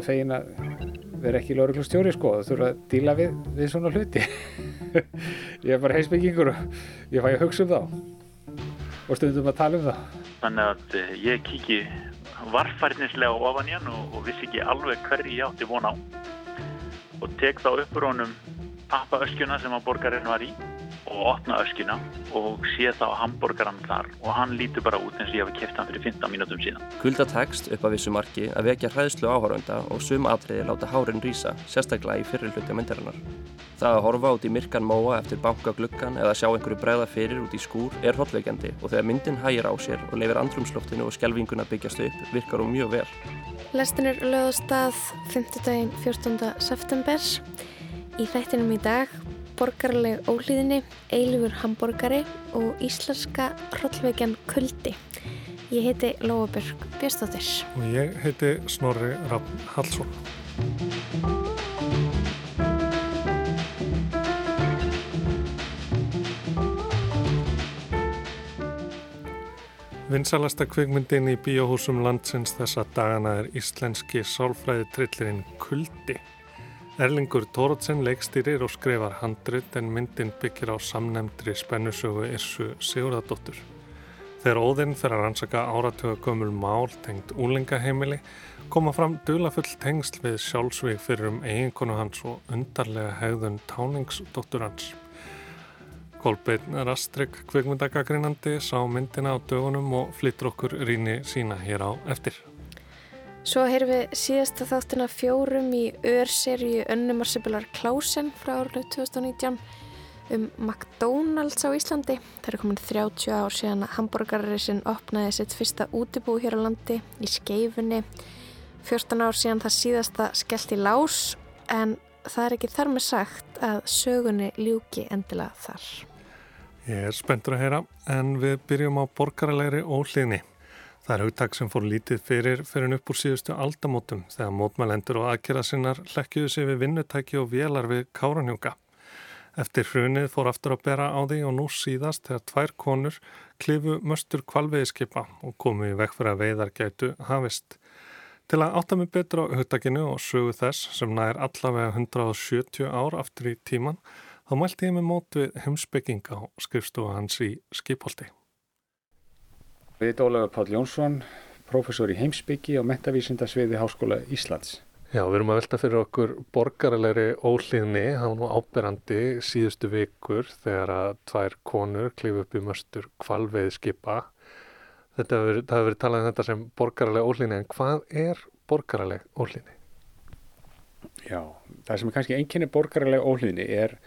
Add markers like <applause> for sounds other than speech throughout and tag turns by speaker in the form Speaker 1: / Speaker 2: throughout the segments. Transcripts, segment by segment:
Speaker 1: voða fegin að vera ekki lauruglustjóri sko það þurfa að díla við, við svona hluti. <laughs> Ég er bara heimsbyggingur og ég fæ að hugsa um þá. Og stundum að tala um það
Speaker 2: Þannig að eh, ég kíki varfærnislega ofan í hann og, og vissi ekki alveg hverju ég átti von á. Og tek þá uppur honum appaöskjuna sem að borgarinn var í og opna öskjuna og sé þá hambúrgaran þar og hann lítur bara út eins og ég hafi kæft hann fyrir 15 mínútum síðan.
Speaker 3: Kulda tekst upp af vissu marki að vekja hræðslu áhörönda og sum atriði láta hárin rýsa, sérstaklega í fyrir hluti myndarinnar. Það að horfa út í myrkan móa eftir bankagluggan eða sjá einhverju bregða fyrir út í skúr er hotlegjandi og þegar myndin hægir á sér og leifir andrumsloftinu og skjelvinguna byggjast upp virkar hún mjög vel.
Speaker 4: Lestin er lögðast að 5. daginn 14. september. Í þættinum í dag borgarleg ólíðinni, eilifur hambúrgari og íslenska hrollvekjan Kuldi. Ég heiti Lóabjörg Björnstóttir.
Speaker 5: Og ég heiti Snorri Raffn Hallsson. Vinsalasta kvikmyndin í bíóhúsum landsins þessa dagana er íslenski sálfræði trillirinn Kuldi. Erlingur Tórótsen leikstýrir og skrifar handrit en myndin byggir á samnemndri spennusögu Irsu Sigurðardóttur. Þegar óðinn fyrir að rannsaka áratöga gömul mál tengt úlengaheimili koma fram dulafull tengsl við sjálfsvík fyrir um eiginkonu hans og undarlega hegðun táningsdóttur hans. Kolbeinn Rastrik kvikmyndagagrinandi sá myndina á dögunum og flyttur okkur ríni sína hér á eftir.
Speaker 4: Svo heyrum við síðasta þáttina fjórum í örserju Önnumarsibilar Klausen frá árið 2019 um McDonalds á Íslandi. Það er komin 30 ár síðan að hambúrgarriðsinn opnaði sitt fyrsta útibú hér á landi í skeifunni. 14 ár síðan það síðasta skellt í lás en það er ekki þar með sagt að sögunni ljúki endilega þar.
Speaker 5: Ég er spenntur að heyra en við byrjum á borgarlegri óhlýðni. Það er hugtak sem fór lítið fyrir fyrir upp úr síðustu aldamótum þegar mótmælendur og aðkera sinnar lekkjuðu sig við vinnutæki og vélar við káranjúka. Eftir hrunið fór aftur að bera á því og nú síðast þegar tvær konur klifu möstur kvalveiðskipa og komu í vekk fyrir að veiðar gætu hafist. Til að átta mig betur á hugtakinu og sögu þess sem nær allavega 170 ár aftur í tíman þá mælti ég með mót við heimsbygginga og skrifstofa hans í skipholti.
Speaker 1: Við Ólafur Páll Jónsson, professor í heimsbyggi og metavísindasviði Háskóla Íslands.
Speaker 5: Já, við erum að velta fyrir okkur borgarlegri óhlýðni, það var nú áberandi síðustu vikur þegar að tvær konur klifu upp í möstur kvalveiðskipa. Þetta hefur verið, verið talað um þetta sem borgarleg óhlýðni, en hvað er borgarleg óhlýðni?
Speaker 1: Já, það sem er kannski einnkynni borgarleg óhlýðni er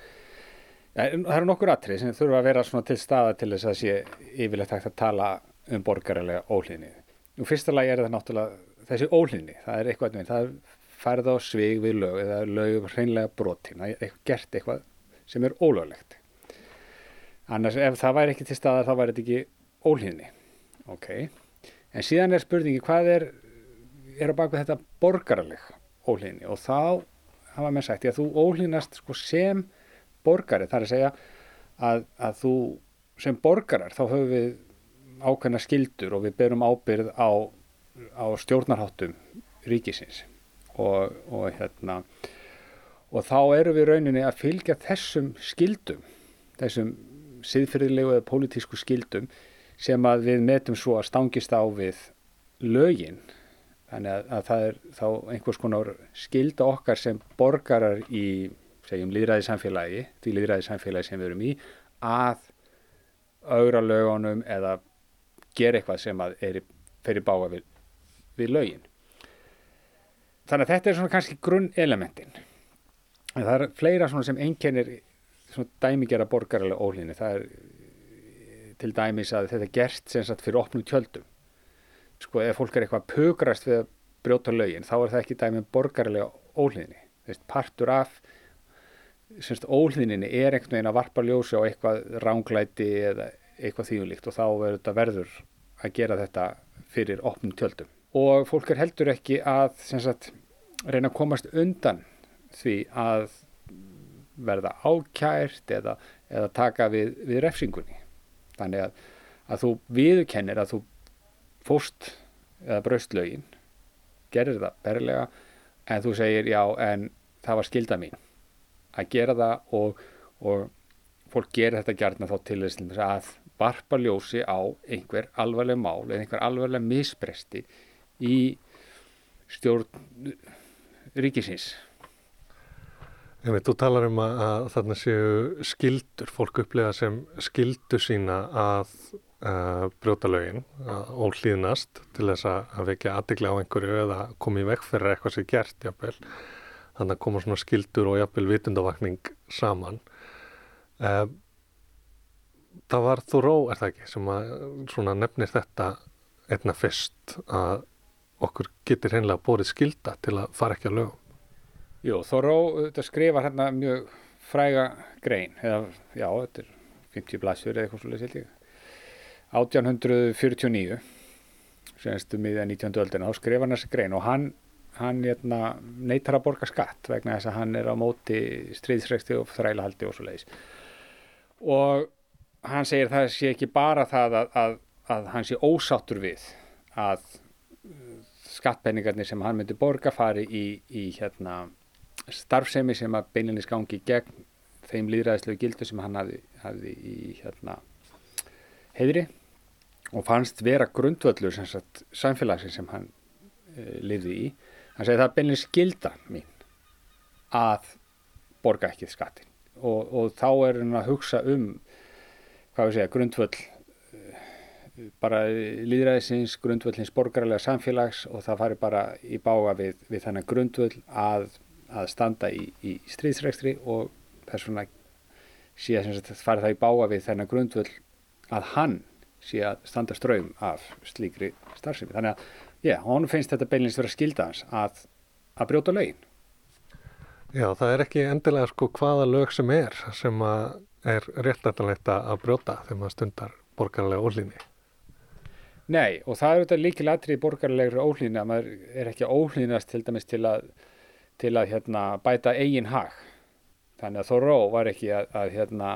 Speaker 1: Það eru nokkur atrið sem þurfa að vera til staða til þess að sé yfirlegt hægt að tala um borgarilega óhlýðni. Nú fyrsta lagi er það náttúrulega þessi óhlýðni, það er eitthvað, það færð á svig við lög eða lög hreinlega brotin, það er eitthvað gert eitthvað sem er ólöglegt. Annars ef það væri ekki til staðar þá væri þetta ekki óhlýðni. Ok, en síðan er spurningi hvað er, er á baku þetta borgarileg óhlýðni og þá hafa mér sagt ég að þú óhlýðnast sko sem borgari, það er að segja að, að þú sem borgarar þá höfum við ákveðna skildur og við berum ábyrð á, á stjórnarháttum ríkisins. Og, og hérna og þá eru við rauninni að fylgja þessum skildum þessum siðfyrirlegu eða pólitísku skildum sem að við metum svo að stangist á við lögin. Þannig að, að það er þá einhvers konar skilda okkar sem borgarar í segjum líðræði samfélagi því líðræði samfélagi sem við erum í að augra lögunum eða gera eitthvað sem að er fyrir bága við, við lögin. Þannig að þetta er svona kannski grunn elementin. En það er fleira svona sem einkennir svona dæmigjara borgarlega ólíðinni. Það er til dæmis að þetta er gert sem sagt fyrir opnum tjöldum. Sko ef fólk er eitthvað pögrast við að brjóta lögin þá er það ekki dæmið borgarlega ólíðinni. Þess partur af semst ólíðinni er einhvern veginn að varpa ljósi á eitthvað ránglæti eða eitthvað þýjulíkt og þá verður þetta verður að gera þetta fyrir opnum tjöldum. Og fólk er heldur ekki að sagt, reyna að komast undan því að verða ákjært eða, eða taka við, við refsingunni. Þannig að, að þú viðkennir að þú fóst eða braust lögin, gerir það berlega en þú segir já en það var skilda mín að gera það og, og fólk gerir þetta gerna þá til þess að varpa ljósi á einhver alvarleg mál eða einhver alvarleg misbresti í stjórn ríkisins
Speaker 6: veit, þú talar um að, að þarna séu skildur, fólk upplega sem skildu sína að uh, brjóta lögin, að ólýðnast til þess að vekja aðdegla á einhverju eða koma í vekk fyrir eitthvað sem gert, jafnvel. Þannig að koma svona skildur og jafnvel vitundavakning saman. Uh, það var þú ró, er það ekki, sem að nefnir þetta einna fyrst að okkur getur hreinlega bórið skilda til að fara ekki að lögum.
Speaker 1: Jú, Þoró skrifar hérna mjög fræga grein, eða já, þetta er 50 blæsjur eða eitthvað svolítið siltík. 1849, semstu miðja 19. öldina, þá skrifar hann þessi grein og hann, hann hérna, neytar að borga skatt vegna þess að hann er á móti stríðsreksti og þrælahaldi og svo leiðis. Og hann segir það sé ekki bara það að, að, að hann sé ósáttur við að skattpenningarnir sem hann myndi borga fari í, í hérna starfsemi sem að beilinni skangi gegn þeim líðræðislegu gildu sem hann hafði, hafði í hérna, heidri og fannst vera grundvöldur samfélagsins sem hann e, lifði í. Hann segi það er beilinni skilda mín að borga ekki skattin og, og þá er hann að hugsa um hvað við segja, grundvöld e, bara líðræðisins, grundvöldins borgarlega samfélags og það fari bara í bága við, við þennan grundvöld að að standa í, í stríðsregstri og þess vegna sé að þetta fari það í báa við þennan grundvöld að hann sé að standa ströym af slíkri starfsemi. Þannig að, já, hún finnst þetta beinleins vera skilda hans að, að brjóta lögin.
Speaker 6: Já, það er ekki endilega sko hvaða lög sem er sem er réttlætanlegt að brjóta þegar maður stundar borgarlega ólýni.
Speaker 1: Nei, og það er auðvitað líkil aðrið borgarlegri ólýni að maður er ekki að ólýnast til dæmis til að til að hérna, bæta eigin hag. Þannig að Þorró var ekki að, að hérna,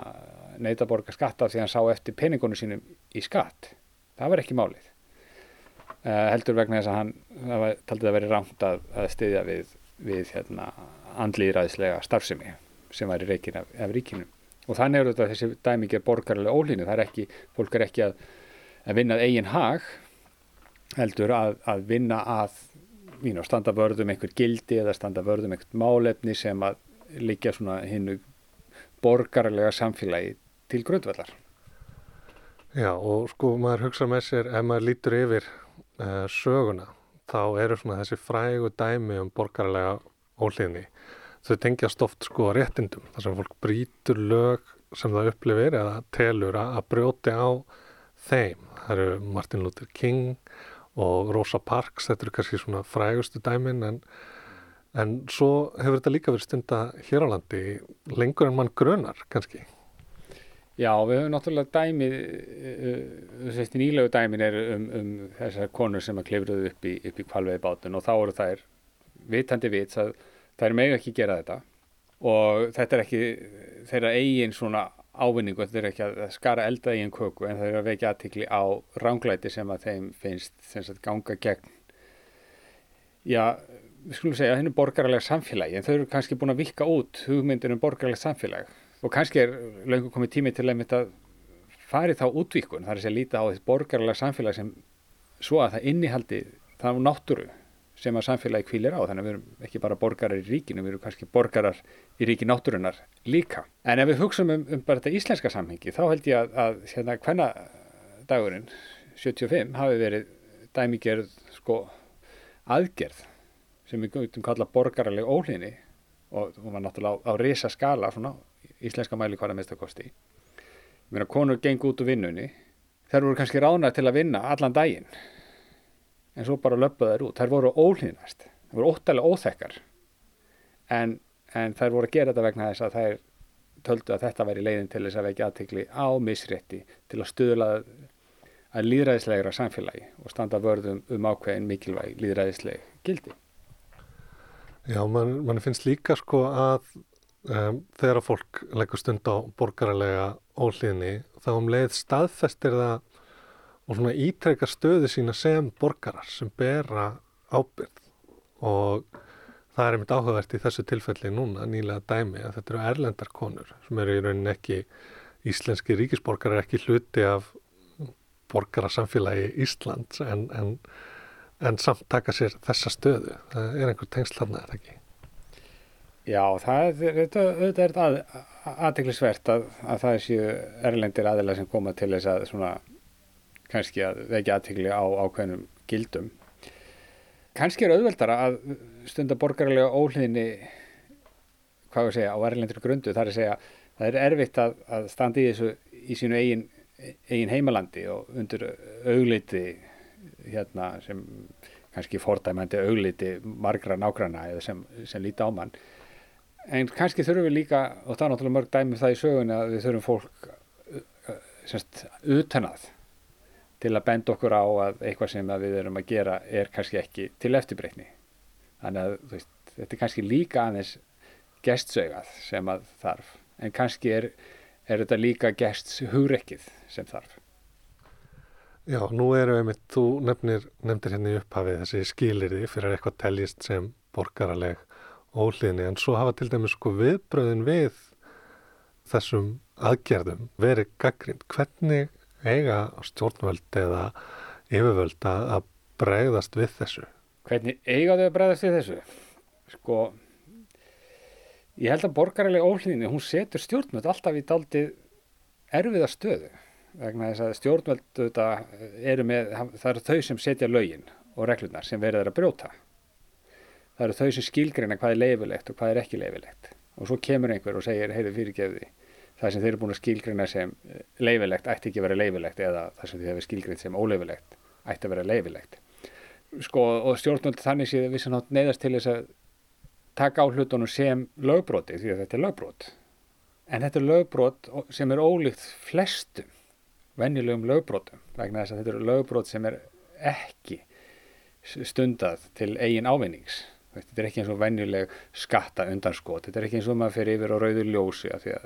Speaker 1: neyta borga skatta því hann sá eftir peningunum sínum í skatt. Það var ekki málið. Uh, heldur vegna þess að hann var, taldið að veri rámt að, að styðja við, við hérna, andlýðræðislega starfsemi sem var í reikin af, af ríkinu. Og þannig er þetta þessi dæmikið borgarlega ólínu. Það er ekki, fólk er ekki að, að vinna eigin hag heldur að vinna að mín, standa vörðum einhver gildi eða standa vörðum einhvert málefni sem að líka svona hinnu borgarlega samfélagi til grundvallar.
Speaker 6: Já og sko maður hugsa með sér ef maður lítur yfir uh, söguna þá eru svona þessi frægu dæmi um borgarlega óhlýðni. Þau tengjast oft sko réttindum þar sem fólk brítur lög sem það upplifir eða telur að brjóti á þeim. Það eru Martin Luther King og Rosa Parks, þetta eru kannski svona frægustu dæmin en, en svo hefur þetta líka verið stunda hér á landi lengur en mann grönar kannski.
Speaker 1: Já, við höfum náttúrulega dæmi, þessi uh, nýlegu dæmin er um, um þessar konur sem að klifruðu upp í, í kvalveiði bátun og þá eru þær vitandi vits að þær megi ekki gera þetta. Og þetta er ekki þeirra eigin svona ávinningu, þetta er ekki að skara elda í einn köku en það er að vekja aðtikli á ránglæti sem að þeim finnst þess að ganga gegn já, við skulum segja hennu borgarlega samfélagi, en þau eru kannski búin að vika út hugmyndir um borgarlega samfélag. Og kannski er löngu komið tími til að mynda fari þá útvíkun, það er að segja líta á þessi borgarlega samfélag sem svo að það innihaldi það á náttúru sem að samfélagi kvílir á þannig að við erum ekki bara borgarar í ríkinu við erum kannski borgarar í ríki náttúrunar líka. En ef við hugsaum um, um bara þetta íslenska samhengi þá held ég að, að hérna hvenna dagurinn 75 hafi verið dæmigerð sko aðgerð sem við gautum kalla borgararleg óhlýni og hún var náttúrulega á, á risa skala svona íslenska mæli hvaða mistakosti. Mér meina konur geng út úr vinnunni þær voru kannski rána til að vinna allan daginn en svo bara löpuð þær út. Þær voru ólýðnast, þær voru óttalega óþekkar en, en þær voru að gera þetta vegna þess að þær töldu að þetta væri leiðin til þess að vekja aðtikli á misrétti til að stuðla að líðræðislegra samfélagi og standa vörðum um ákveðin mikilvæg líðræðisleg gildi.
Speaker 6: Já, mann man finnst líka sko að um, þegar að fólk leggur stund á borgaralega ólýðni þá um leið staðfestir það og svona ítrekka stöðu sína sem borgarar sem bera ábyrð og það er einmitt áhugavert í þessu tilfelli núna nýlega dæmi að þetta eru erlendar konur sem eru í rauninni ekki íslenski ríkisborgar er ekki hluti af borgarasamfélagi Íslands en, en, en samt taka sér þessa stöðu. Það er einhver tengsl hann eða ekki?
Speaker 1: Já, það er, þetta er að, að, að það séu erlendir aðeila sem koma til þess að svona kannski að vekja aðtegli á ákveðnum gildum. Kannski er auðveldara að stunda borgarlega óhlýðinni hvað við segja á erlendur grundu. Þar að segja það er erfitt að, að standa í þessu í sínu eigin, eigin heimalandi og undir augliti hérna sem kannski fordæmandi augliti margra nágrana eða sem, sem líti á mann. En kannski þurfum við líka og það er náttúrulega mörg dæmi um það í sögunni að við þurfum fólk semst utanað til að benda okkur á að eitthvað sem að við erum að gera er kannski ekki til eftirbreytni. Þannig að veist, þetta er kannski líka aðeins gestsögað sem að þarf. En kannski er, er þetta líka gests hugrekkið sem þarf.
Speaker 6: Já, nú eru einmitt, þú nefnir, nefndir hérna í upphafið þessi skilirði fyrir eitthvað teljist sem borgaraleg óhlýðni. En svo hafa til dæmis sko viðbröðin við þessum aðgerðum verið gaggrind. Hvernig eiga stjórnvöld eða yfirvöld að bregðast við þessu?
Speaker 1: Hvernig eiga þau að bregðast við þessu? Sko, ég held að borgaralega óhlýðni, hún setur stjórnvöld alltaf í daldið erfiða stöðu vegna þess að stjórnvöld eru með, það eru þau sem setja lögin og reglunar sem verður að brjóta það eru þau sem skilgreina hvað er leifilegt og hvað er ekki leifilegt og svo kemur einhver og segir heyrðu fyrirgefði það sem þeir eru búin að skilgreina sem leifilegt ætti ekki að vera leifilegt eða það sem þeir hefur skilgreint sem óleifilegt ætti að vera leifilegt sko og stjórnvöld þannig séð við sem nátt neyðast til þess að taka á hlutunum sem lögbroti því að þetta er lögbrot en þetta er lögbrot sem er ólíkt flestum venjulegum lögbrotum vegna þess að þetta eru lögbrot sem er ekki stundað til eigin ávinnings Þetta er ekki eins og venjuleg skatta undanskot. Þetta er ekki eins og maður fer yfir á rauðu ljósi að því að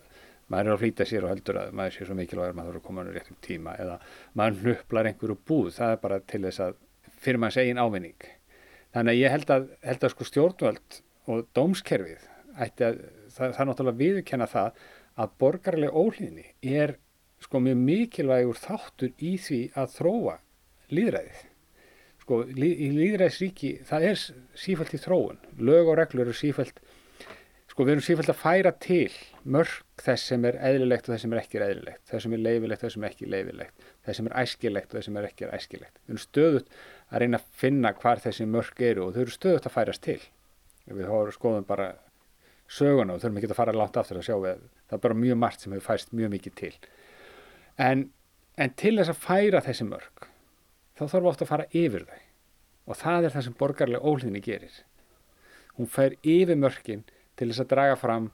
Speaker 1: maður er að flýta sér og heldur að maður sé svo mikilvægur maður þarf að koma á réttum tíma eða maður hnuplar einhverju búð. Það er bara til þess að fyrir maður segin ávinning. Þannig að ég held að, held að sko stjórnvöld og dómskerfið ætti að það, það er náttúrulega viðkenna það að borgarlega óhlýðni er sko mjög mikilvægur þáttur í því að þróa líðræðið sko, í líðræðsríki það er sífælt í þróun lög og reglur eru sífælt sko við erum sífælt að færa til mörg þess sem er eðlilegt og þess sem er ekki eðlilegt, þess sem er leifilegt og þess sem er ekki leifilegt, þess sem er æskilegt og þess sem er ekki æskilegt. Við erum stöðut að reyna að finna hvar þessi mörg eru og þau eru stöðut að færast til. Við skoðum bara söguna og þurfum ekki að fara langt aftur að sjá við það er bara mjög margt sem hefur færst mjög mikið til. En, en til þess að færa þessi mörg þá þarf ofta að fara yfir þau og það er það sem borgarlega óhlýðni gerir. Hún fær yfir mörkin til þess að draga fram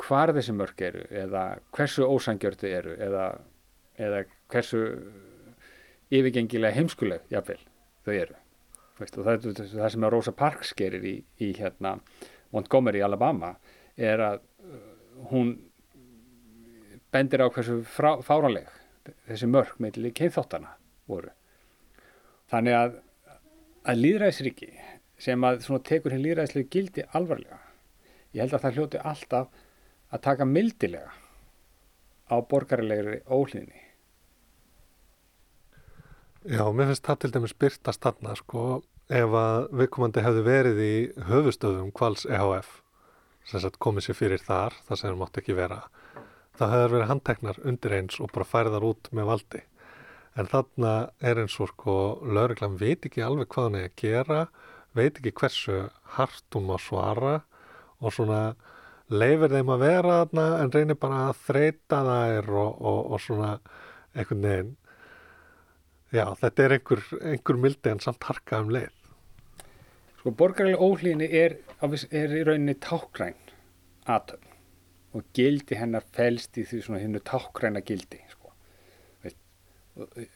Speaker 1: hvar þessi mörk eru eða hversu ósangjörðu eru eða, eða hversu yfirgengilega heimskuleg jáfnvel þau eru. Veist, og það, það sem að Rosa Parks gerir í, í hérna, Montgomery, Alabama er að uh, hún bendir á hversu fáranleg þessi mörk með keinþáttana voru Þannig að, að líðræðisriki sem að tekur hér líðræðislega gildi alvarlega, ég held að það hljóti alltaf að taka mildilega á borgarilegri óhlýðni.
Speaker 6: Já, mér finnst það til dæmis byrtast þarna, sko, ef að viðkomandi hefði verið í höfustöðum kvals EHF, sem sagt komið sér fyrir þar, það sem það mátt ekki vera, það hefur verið handteknar undir eins og bara færðar út með valdi en þarna er eins og sko lauruglan veit ekki alveg hvað hann er að gera veit ekki hversu hart hún má svara og svona leifir þeim að vera þarna en reynir bara að þreita þær og, og, og svona einhvern veginn. Já þetta er einhver, einhver mildi en samt harka um leið.
Speaker 1: Sko borgarlega óhlýni er, er í rauninni tákgræn aðtöfn og gildi hennar fælst í því svona hennu tákgræna gildi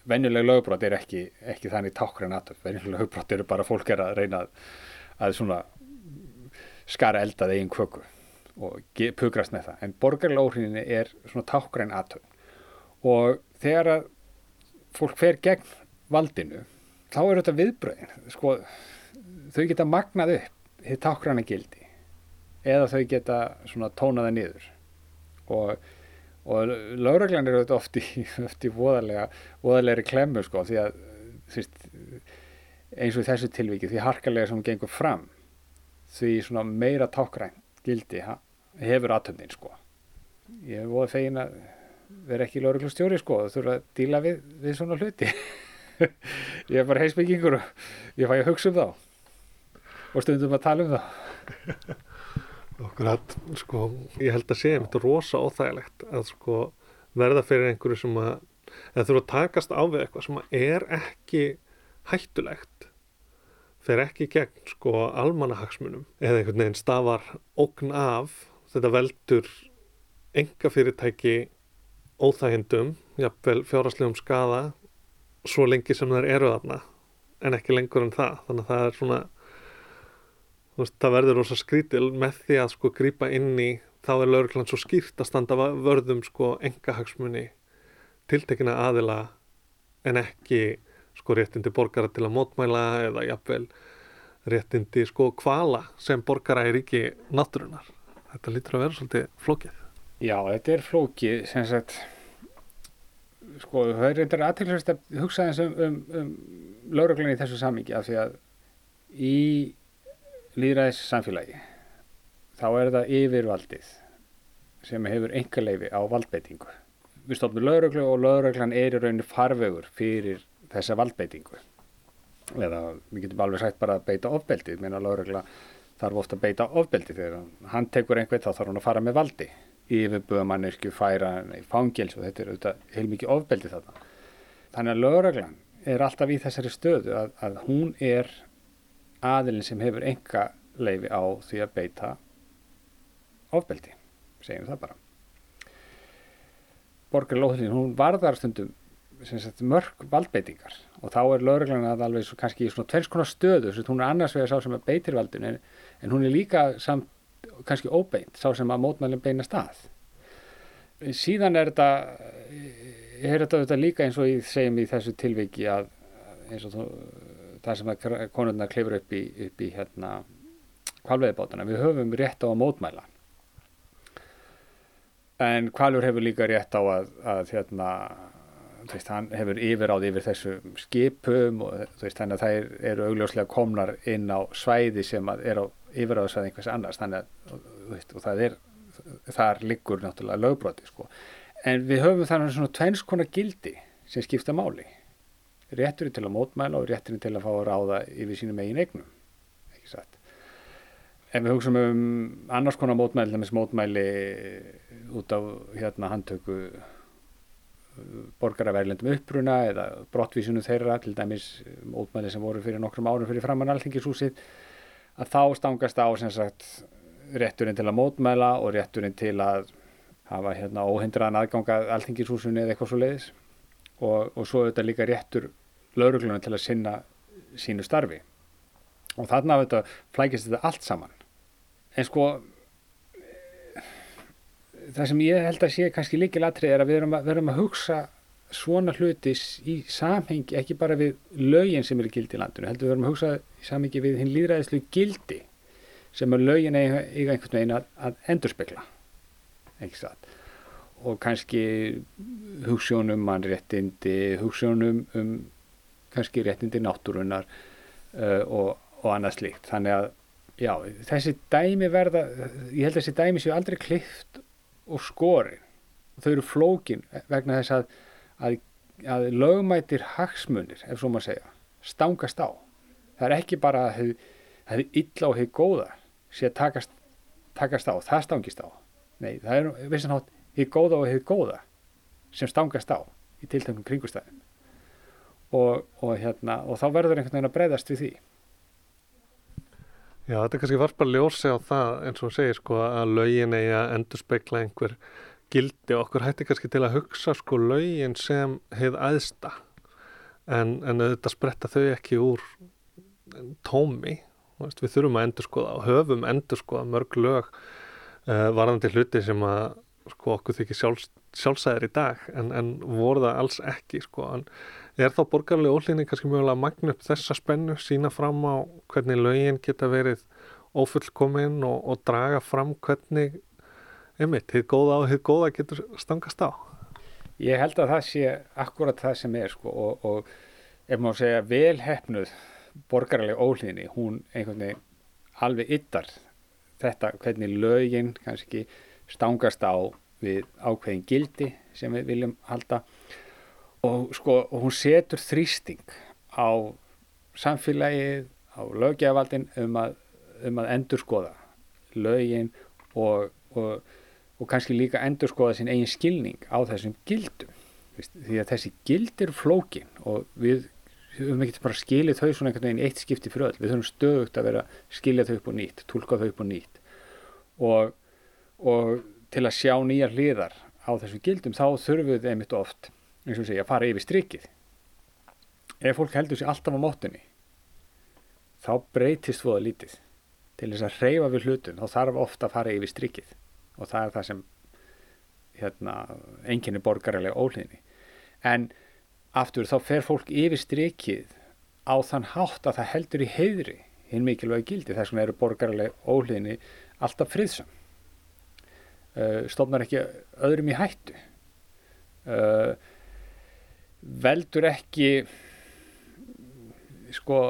Speaker 1: venjuleg lögbrot er ekki, ekki þannig tákra natur, venjuleg lögbrot eru bara fólk er að reyna að, að svona skara eldað eigin kvöku og pugrast með það, en borgarlega óhrinni er svona tákra natur og þegar að fólk fer gegn valdinu þá er þetta viðbröðin sko, þau geta magnað upp þið tákrana gildi eða þau geta svona tónaða niður. Og, og lögreglan eru þetta oft í, <laughs> oft í voðalega, voðalegri klemmu sko því að þvist, eins og þessu tilviki því harkalega sem gengur fram því svona meira tákræn gildi ha, hefur aðtöndin sko. Ég hef voðið fegin að vera ekki lauruglustjóri sko og þurfa að díla við, við svona hluti. <laughs> Ég er bara heisbyggingur og ég fæ að hugsa um þá. Og stundum að tala um þá. <laughs>
Speaker 6: Okkur að, sko, ég held að sé þetta rosa óþægilegt að sko verða fyrir einhverju sem að eða þurfa að takast á við eitthvað sem er ekki hættulegt fer ekki gegn sko almanahagsmunum eða einhvern veginn stafar ógn af þetta veldur enga fyrirtæki óþægindum, jafnvel fjáraslegum skada svo lengi sem það eru þarna en ekki lengur en það þannig að það er svona veist, það verður rosa skrítil með því að sko grýpa inn í þá er lauruglan svo skýrt að standa vörðum sko engahagsmunni tiltekina aðila en ekki sko réttindi borgara til að mótmæla eða jafnvel réttindi sko kvala sem borgara er ekki náttúrunar. Þetta lítur að vera svolítið flókið.
Speaker 1: Já, þetta er flókið sem sagt sko það er reyndar aðtilsvæmst að hugsa eins um, um, um lauruglan í þessu samingi af því að í líðræðis samfélagi þá er það yfirvaldið sem hefur enga leifi á valdbeitingu. Við stofnum lauruglu og lauruglan er í rauninu farvegur fyrir þessa valdbeitingu. Eða við getum alveg sagt bara að beita ofbeldið, meina laurugla þarf ofta að beita ofbeldið þegar hann tekur einhvern þá þarf hann að fara með valdi. Yfirbúða mannesku færa fangils og þetta er auðvitað heilmikið ofbeldið þarna. Þannig að lauruglan er alltaf í þessari stöðu að, að hún er aðilin sem hefur enga leifi á því að beita ofbeldi, segjum það bara. Borgarlóðlín, hún varðar stundum sagt, mörg valdbeitingar og þá er lauruglan að alveg svo, kannski í svona tveins konar stöðu, svo hún er annars vegar sá sem að beitir valdun en, en hún er líka samt, kannski óbeint, sá sem að mótmælum beina stað. Síðan er þetta, er þetta, þetta líka eins og ég segjum í þessu tilviki að eins og þú það sem að konurna klifur upp í, upp í hérna kvalveðibátana. Við höfum rétt á að mótmæla. En kvalur hefur líka rétt á að, að hérna, veist, hann hefur yfiráð yfir þessu skipum og veist, þannig að er, eru augljóslega komnar inn á svæði sem er á yfiráðsvæði einhvers annars, þannig að, veist, það er, þar liggur náttúrulega lögbroti, sko. En við höfum þannig svona tveins konar gildi sem skipta máli. Rétturinn til að mótmæla og rétturinn til að fá að ráða yfir sínum eigin eignum ekki satt? Ef við hugsaum um annars konar mótmæli þess mótmæli út á hérna handtöku borgaraverlendum uppruna eða brottvísinu þeirra til dæmis mótmæli sem voru fyrir nokkrum árum fyrir framann alþingishúsið að þá stangast á sem sagt rétturinn til að mótmæla og rétturinn til að hafa hérna óhindraðan aðganga alþingishúsinu eða eitthvað svo leiðis og, og svo auðvitað líka réttur laurugluna til að sinna sínu starfi. Og þarna auðvitað flækist þetta allt saman. En sko það sem ég held að sé kannski líkil atrið er að við erum að, við erum að hugsa svona hlutis í samhengi ekki bara við lögin sem eru gildi í landinu heldur við erum að hugsa í samhengi við hinn líðræðislu gildi sem er lögin eiga, einhvern veginn að, að endurspegla og kannski hugssjónum mannréttindi, hugssjónum um kannski réttindi náttúrunar uh, og, og annað slíkt. Þannig að já, þessi dæmi verða, ég held að þessi dæmi séu aldrei klift og skori. Þau eru flókin vegna þess að, að, að lögmætir hagsmunir, ef svo maður segja, stangast á. Það er ekki bara að það er illa og hefur góða sé að takast, takast á, það stangist á. Nei, það er vissanátt hið góða og hið góða sem stangast á í tiltöngum kringustæðin og, og, hérna, og þá verður einhvern veginn að breyðast við því
Speaker 6: Já, þetta er kannski varst bara ljósi á það eins og segir sko að lögin eigi að endur spekla einhver gildi. Og okkur hætti kannski til að hugsa sko lögin sem heið aðsta en, en auðvitað spretta þau ekki úr tómi. Við þurfum að endur skoða og höfum endur skoða mörg lög uh, varðandi hluti sem að sko okkur þykir sjálfs, sjálfsæðir í dag. En, en voru það alls ekki sko. En er þá borgarlega ólíðning kannski mjögulega að magna upp þessa spennu sína fram á hvernig lögin geta verið ofullkominn og, og draga fram hvernig einmitt, hitt góða og hitt góða getur stangast á.
Speaker 1: Ég held að það sé akkurat það sem er sko og, og ef maður segja velhefnuð borgarlega óhlýðinni, hún einhvern veginn alveg yttar þetta hvernig lögin kannski stangast á við ákveðin gildi sem við viljum halda og sko og hún setur þrýsting á samfélagið, á lögjafaldin um að, um að endur skoða lögin og, og, og kannski líka endur skoða sin eigin skilning á þessum gildum. Því að þessi gildir flókin og við höfum ekkert bara skilið þau svona einhvern veginn eitt skipti fyrir öll, við höfum stöðugt að vera skilja þau upp og nýtt, tólka þau upp og nýtt. Og, og til að sjá nýjar hliðar á þessum gildum þá þurfum við einmitt oft eins og segja að fara yfir strikið. Ef fólk heldur sér alltaf á móttunni þá breytist það lítið. Til þess að reyfa við hlutum þá þarf ofta að fara yfir strikið. Og það er það sem hérna, enginni borgarilega óhlýðni. En aftur þá fer fólk yfir strikið á þann hátt að það heldur í heiðri hinn mikilvægi gildi. Þess vegna eru borgarlega óhliðinni alltaf friðsam uh, stofnar ekki öðrum í hættu. Uh, veldur ekki sko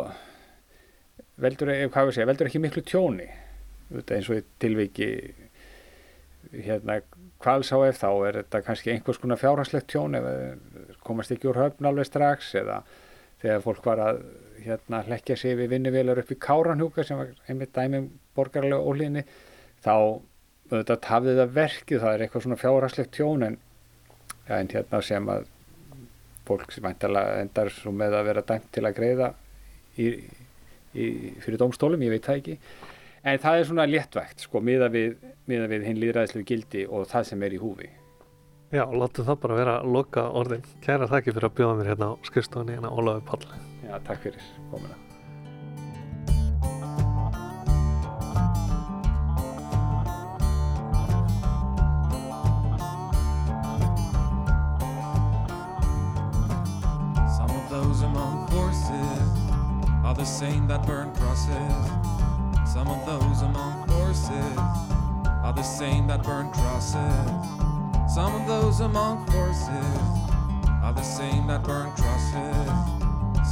Speaker 1: veldur, segja, veldur ekki miklu tjóni eins og í tilviki hérna hvals á ef þá er þetta kannski einhvers konar fjárhanslegt tjón ef komast ekki úr höfn alveg strax eða þegar fólk var að hérna hlekkja sig við vinnuvelar upp í Káranhjúka sem var einmitt dæmum borgarlega ólíðinni þá auðvitað tafði það verkið, það er eitthvað svona fjárhanslegt tjón en, ja, en hérna sem að fólk sem endar svo með að vera dæmt til að greiða í, í, fyrir domstólum, ég veit það ekki en það er svona léttvægt sko miða við, við hinn líðræðislu gildi og það sem er í húfi
Speaker 6: Já, látu það bara vera að loka orðin. Kæra þakki fyrir að bjóða mér hérna á skrifstofunni hérna Ólaður Pall.
Speaker 1: Já, takk fyrir komina.
Speaker 7: That burn crosses. Some of those among forces are the same that burn crosses. Some of those among forces are the same that burn crosses.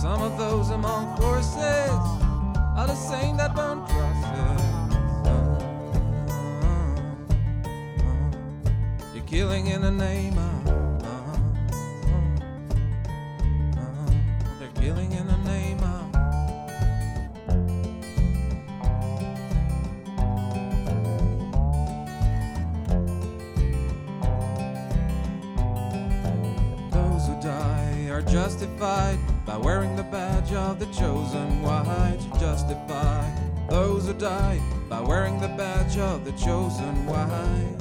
Speaker 7: Some of those among forces are the same that burn crosses. You're killing in the name of. Uh-huh. Uh-huh. Uh-huh. They're killing in the justified by wearing the badge of the chosen white. Justify those who die by wearing the badge of the chosen white.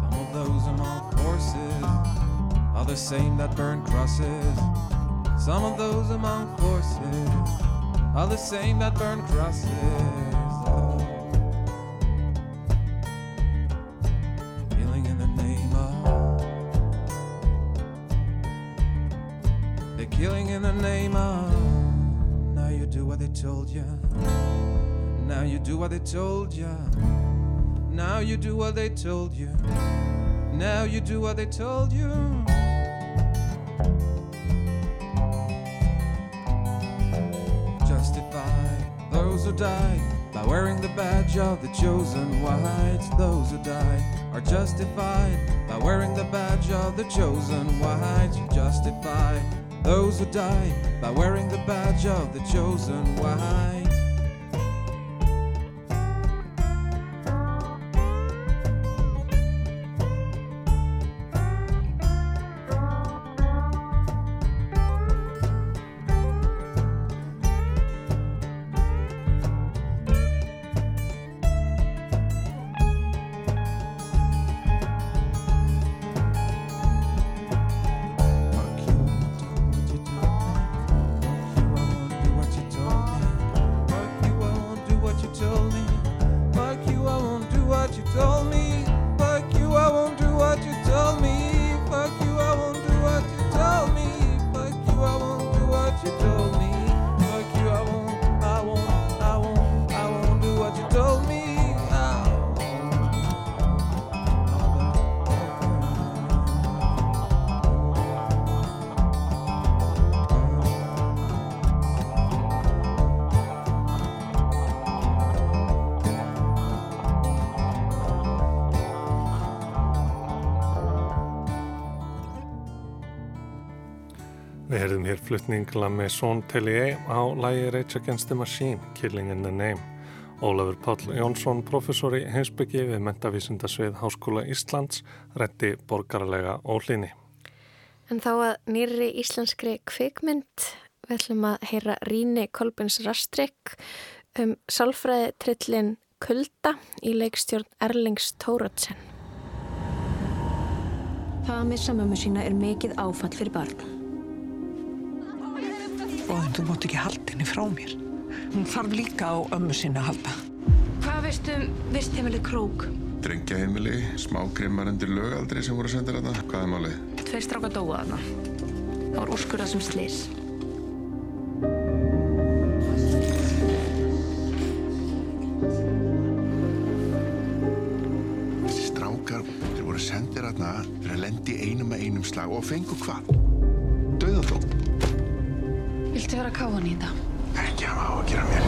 Speaker 7: Some of those among forces are the same that burn crosses. Some of those among forces are the same that burn crosses. Killing in the name of. They're killing in the name of. Now you do what they told you. Now you do what they told you. Now you do what they told you. Now you do what they told you. Who die by wearing the badge of the chosen whites. Those who die are justified by wearing the badge of the chosen whites. Justify those who die by wearing the badge of the chosen whites.
Speaker 6: Við heyrðum hér flutning La Maison Tellier á lægi Rage Against the Machine, Killing in the Name. Ólafur Páll Jónsson, professor í heimsbyggi við Mentavísindasvið Háskóla Íslands, rétti borgarlega ólinni.
Speaker 4: En þá að nýri íslenskri kvikmynd við ætlum að heyra Ríni Kolbins Rastrik um sálfræði trillin Kulda í leikstjórn Erlings Tóratsen.
Speaker 8: Það að missa mömmu sína er mikið áfall fyrir barn.
Speaker 9: Bóðin, þú mátt ekki halda henni frá mér. Hún þarf líka á ömmu sinna að halda.
Speaker 8: Hvað veistu um vistheimili Krók?
Speaker 10: Drengjaheimili, smá grimmar undir lögaldri sem voru sendir þetta. Hvað er málið?
Speaker 8: Tveir stráka dóa þarna. Það var úrskurðað sem slis.
Speaker 10: Þessi strákar, þeir voru sendir þarna fyrir að lendi einum með einum slag og fengu hvað? Dauðadóm.
Speaker 8: Viltu vera káðan í þetta?
Speaker 10: Ekki hafa á að gera mér.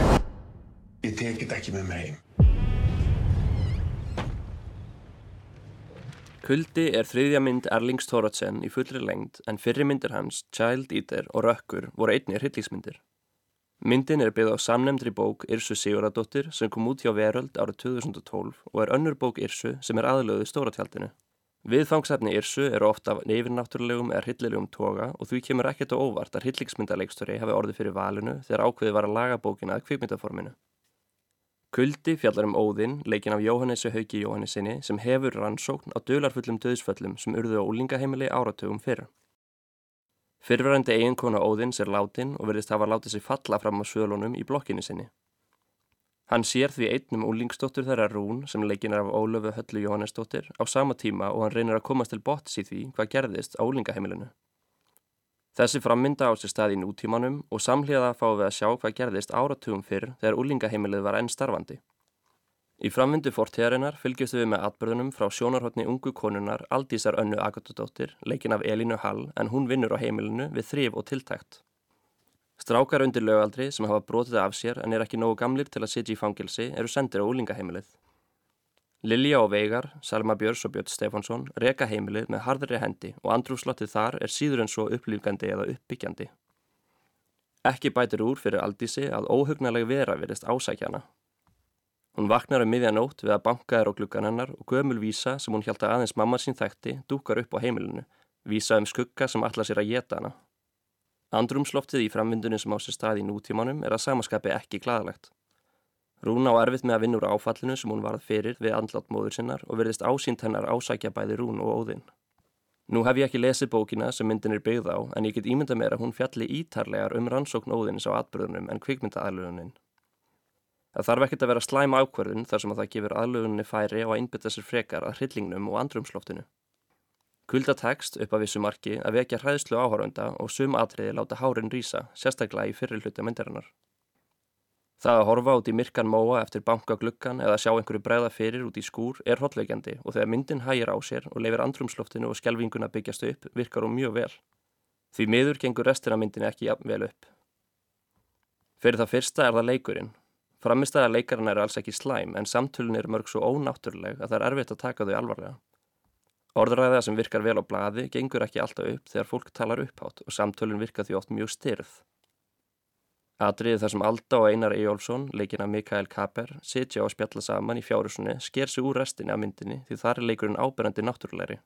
Speaker 10: Ég tekit ekki með mig heim.
Speaker 3: Kuldi er þriðja mynd Erlings Thorotsen í fullri lengd en fyrri myndir hans, Child Eater og Rökkur voru einni hryllingsmyndir. Myndin er byggð á samnemndri bók Irsu Siguradóttir sem kom út hjá Veröld árið 2012 og er önnur bók Irsu sem er aðlöðu stóratjaldinu. Viðfangsefni Irsu eru ofta af neyfirnáttúrulegum eða hryllilegum toga og því kemur ekkert á óvart að hryllingsmyndalegstori hafi orðið fyrir valinu þegar ákveði var að laga bókina að kvikmyndaforminu. Kuldi fjallar um Óðinn, leikin af Jóhannesi Hauki Jóhannesinni sem hefur rannsókn á dölarfullum döðsföllum sem urðu á úlingaheimili áratugum fyrra. Fyrrverandi eiginkona Óðins er látin og verðist hafa látið sig falla fram á svölunum í blokkinni sinni. Hann sér því einnum úlingsdóttur þeirra Rún sem leikin er af Ólöfu Höllu Jóhannesdóttir á sama tíma og hann reynir að komast til bots í því hvað gerðist á úlingaheimilinu. Þessi frammynda á sér stað í nútímanum og samhliða fáum við að sjá hvað gerðist áratugum fyrr þegar úlingaheimilið var enn starfandi. Í frammyndu fórtíðarinnar fylgjustu við með atbyrðunum frá sjónarhóttni ungu konunar Aldísar Önnu Agatudóttir, leikin af Elínu Hall en hún vinnur á heimilinu við þrif og tiltækt. Strákar undir lögaldri sem hafa brotið af sér en er ekki nógu gamlir til að sitja í fangilsi eru sendir á úlingaheimilið. Lilja og Veigar, Salma Björns og Björn Stefánsson reka heimilið með harðri hendi og andrúslottið þar er síður en svo upplýfgandi eða uppbyggjandi. Ekki bætir úr fyrir Aldísi að óhugnaleg vera verist ásækjana. Hún vaknar um miðjanótt við að banka er á gluggan hennar og gömul vísa sem hún hjálta aðeins mamma sín þekkti dúkar upp á heimilinu, vísa um skugga sem allar sér að geta hana. Andrumsloftið í framvindunum sem á sér stað í nútímanum er að samaskapi ekki gladalegt. Rúna á erfitt með að vinna úr áfallinu sem hún varð fyrir við andlátt móður sinnar og verðist ásýnt hennar ásækja bæði Rún og Óðinn. Nú hef ég ekki lesið bókina sem myndin er byggð á en ég get ímynda mér að hún fjalli ítarlegar um rannsókn Óðins á atbyrðunum en kvikmyndaðlugunin. Það þarf ekkert að vera slæm ákverðun þar sem að það gefur aðluguninni færi á að innbytta sér frekar að hryllingnum og andrumsloftinu. Kulda tekst upp að vissu marki að vekja hræðslu áhárunda og sum atriði láta hárin rýsa, sérstaklega í fyrir hluti myndarinnar. Það að horfa út í myrkan móa eftir banka gluggan eða sjá einhverju bregða fyrir út í skúr er hotlegjandi og þegar myndin hægir á sér og leifir andrumsloftinu og skjelvinguna byggjast upp virkar hún mjög vel. Því miður gengur restina myndin ekki vel upp. Fyrir það fyrsta er það leikurinn. Framistæða leikarinn er alls ekki slæm en samtölun er mörg svo ónáttúruleg að það er erfitt að taka þau alvarlega. Orðræða sem virkar vel á bladi gengur ekki alltaf upp þegar fólk talar upphátt og samtölun virkar því oft mjög styrð. Atriði þar sem Alda og Einar Eyjólfsson, leikina Mikael Kaper, sitja og spjalla saman í fjárusunni, sker sig úr restinni af myndinni því þar er leikurinn áberandi náttúrulegri.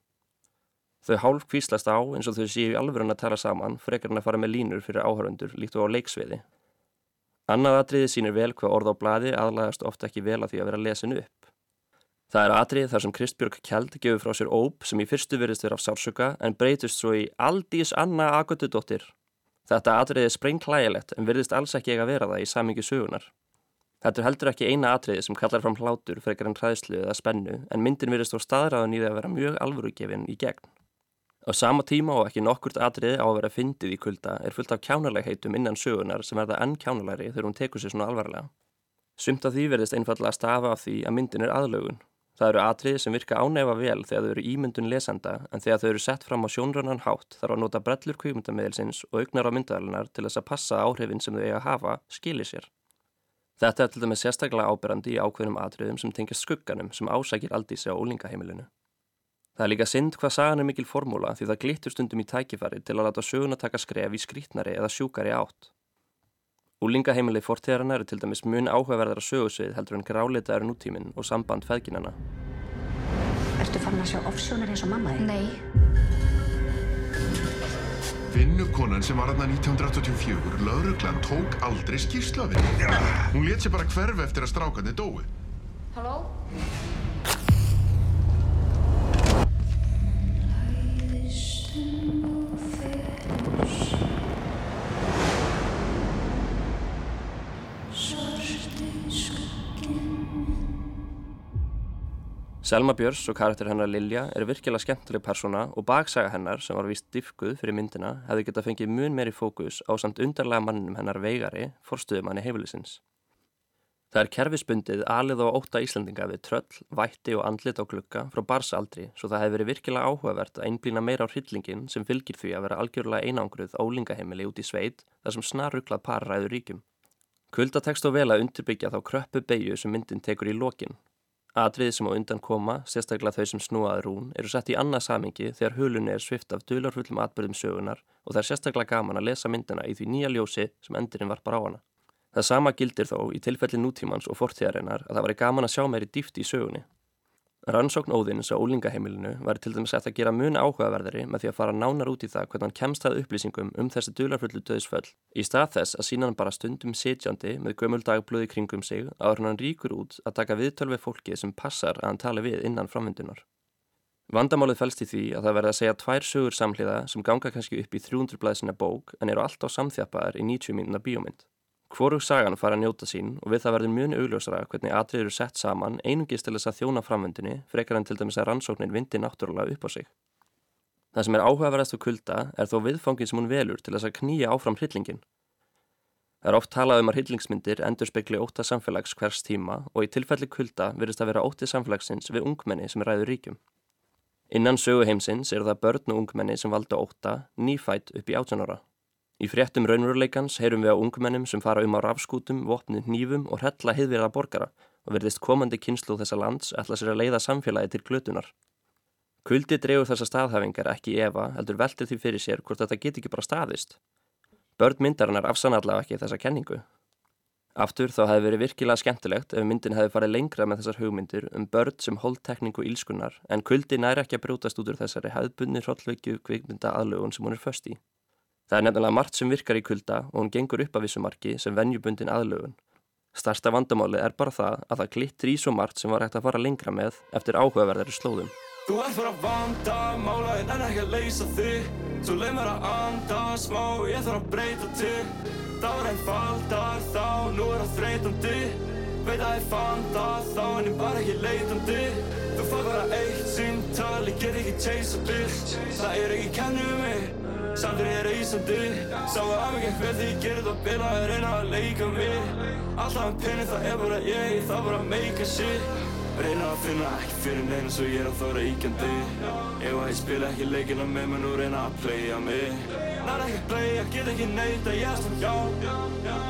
Speaker 3: Þau hálf kvíslast á eins og þau séu í alvörun að tala saman frekar en að fara með línur fyrir áhörundur líkt og á leiksviði. Annað atriði sínir vel hvað orð á bladi aðlægast ofta ekki vel að því að vera lesin upp. Það er atrið þar sem Kristbjörg Kjeld gefur frá sér óp sem í fyrstu verðist vera af sársöka en breytust svo í Aldís Anna Agotudóttir Þetta atriði er sprengklægilegt en virðist alls ekki eiga vera það í samingi sögunar. Þetta er heldur ekki eina atriði sem kallar fram hlátur frekar en hræðslu eða spennu en myndin virðist á staðræðan í það að vera mjög alvörugefin í gegn. Á sama tíma og ekki nokkurt atriði á að vera fyndið í kulda er fullt af kjánalægheitum innan sögunar sem verða enn kjánalæri þegar hún tekur sér svona alvarlega. Sumt af því verðist einfallega að stafa af því að myndin er aðlögun Það eru atriði sem virka ánefa vel þegar þau eru ímyndun lesenda en þegar þau eru sett fram á sjónrannan hátt þarf að nota brellur kvíkmyndamiðelsins og augnar á myndaðalinnar til þess að passa áhrifin sem þau eiga að hafa skilir sér. Þetta er til dæmis sérstaklega ábyrrandi í ákveðnum atriðum sem tengist skugganum sem ásækir aldísi á ólingaheimilinu. Það er líka synd hvað sagan er mikil formúla því það glittur stundum í tækifæri til að láta söguna taka skref í skrítnari eða sjúkari átt. Úlingaheimili fortíðarana eru til dæmis mun áhugaverðara sögusvið heldur en grálitaður nútíminn og samband feðginana.
Speaker 11: Ertu farin að sjá offsjónar eins og mamma þig?
Speaker 8: Nei.
Speaker 10: Vinnukonan sem var aðna 1984, lauruglan tók aldrei skýrslu af henni. Hún let sér bara hverfi eftir að strákarnir dói.
Speaker 8: Halló?
Speaker 3: Selma Björns og karakter hennar Lilja er virkilega skemmtileg persóna og baksaga hennar sem var vist diffguð fyrir myndina hefði geta fengið mun meiri fókus á samt undarlega manninum hennar veigari forstuðumanni hefilisins. Það er kerfisbundið alið á óta Íslandinga við tröll, vætti og andlit á glukka frá barsaldri svo það hefði verið virkilega áhugavert að einblýna meira á hryllingin sem fylgir því að vera algjörlega einangruð ólingaheimili út í sveit þar sem snarruglað par ræður ríkjum. Kulda tekst á vel að undirbyggja þá kröppu beigju sem myndin tekur í lokin. Atriði sem á undan koma, sérstaklega þau sem snúaði rún, eru sett í annað samingi þegar hulunni er svift af dularfullum atbyrðum sögunar og það er sérstaklega gaman að lesa myndina í því nýja ljósi sem endurinn varpar á hana. Það sama gildir þó í tilfelli nútímans og fortíðarinnar að það var gaman að sjá meiri dýft í sögunni. Rannsókn Óðins á ólingaheimilinu var til dæmis eftir að gera mun áhugaverðari með því að fara nánar út í það hvernig hann kemst að upplýsingum um þessi dularfullu döðsföll í stað þess að sína hann bara stundum sitjandi með gömul dagblöði kringum sig áður hann ríkur út að taka viðtöl við fólkið sem passar að hann tali við innan framvindunar. Vandamálið fælst í því að það verða að segja tvær sögur samhliða sem ganga kannski upp í 300 blæðsina bók en eru allt á samþjappaðar í 90 mínuna bíómynd. Hvorug sagan fara að njóta sín og við það verður mjög augljósara hvernig atrið eru sett saman einungist til þess að þjóna framvöndinni frekar en til dæmis að rannsóknin vindi náttúrulega upp á sig. Það sem er áhugaverðast og kulda er þó viðfangin sem hún velur til þess að knýja áfram hryllingin. Það er oft talað um að hryllingsmyndir endur spekli óta samfélags hvers tíma og í tilfelli kulda virðist að vera ótið samfélagsins við ungmenni sem ræður ríkjum. Innan söguheimsins eru það börn og ungmenni sem valda óta nýfætt upp í 18 ára. Í fréttum raunveruleikans heyrum við á ungmennum sem fara um á rafskútum, vopnum, nýfum og hrella hiðverða borgara og verðist komandi kynslu þessa lands ætla sér að leiða samfélagi til glötunar. Kuldi drefur þessa staðhæfingar ekki í Eva heldur veltir því fyrir sér hvort þetta get ekki bara staðist. Börn myndarinnar afsann allavega ekki þessa kenningu. Aftur þá hefði verið virkilega skemmtilegt ef myndin hefði farið lengra með þessar hugmyndir um börn sem holdtekningu ílskunnar en kuldi næri ekki að brútast út úr þessari hefðbunni hrollveikju kvikmynda aðlugun sem hún er föst í. Það er nefnilega margt sem virkar í kulda og hún gengur upp af vissumarki sem venjubundin aðlögun. Starsta vandamáli er bara það að það glittir í svo margt sem var hægt að fara lengra með eftir áhugaverðari slóðum.
Speaker 12: Þú ert bara vanda, málaðinn en ekki að leysa þig Svo leið mér að anda smá, ég þarf að breyta til Það var einn faldar þá, nú er það þreytandi Veit að ég fann það þá en ég var ekki leitandi. Þú fær bara eitt síntal, ég get ekki chase a bitch. Það er ekki kennu mig Samt er ég reysandi Sáu að mig ekki því ég gerir það bila að reyna að leika mig. Alltaf um penni það er bara ég, það bara make a shit Reyna að finna ekki fyrir neina svo ég er að þóra íkjandi Ef að ég spila ekki leikina með mér nú reyna að playa mig. Nær ekki playa, get ekki neyta, ég er svona já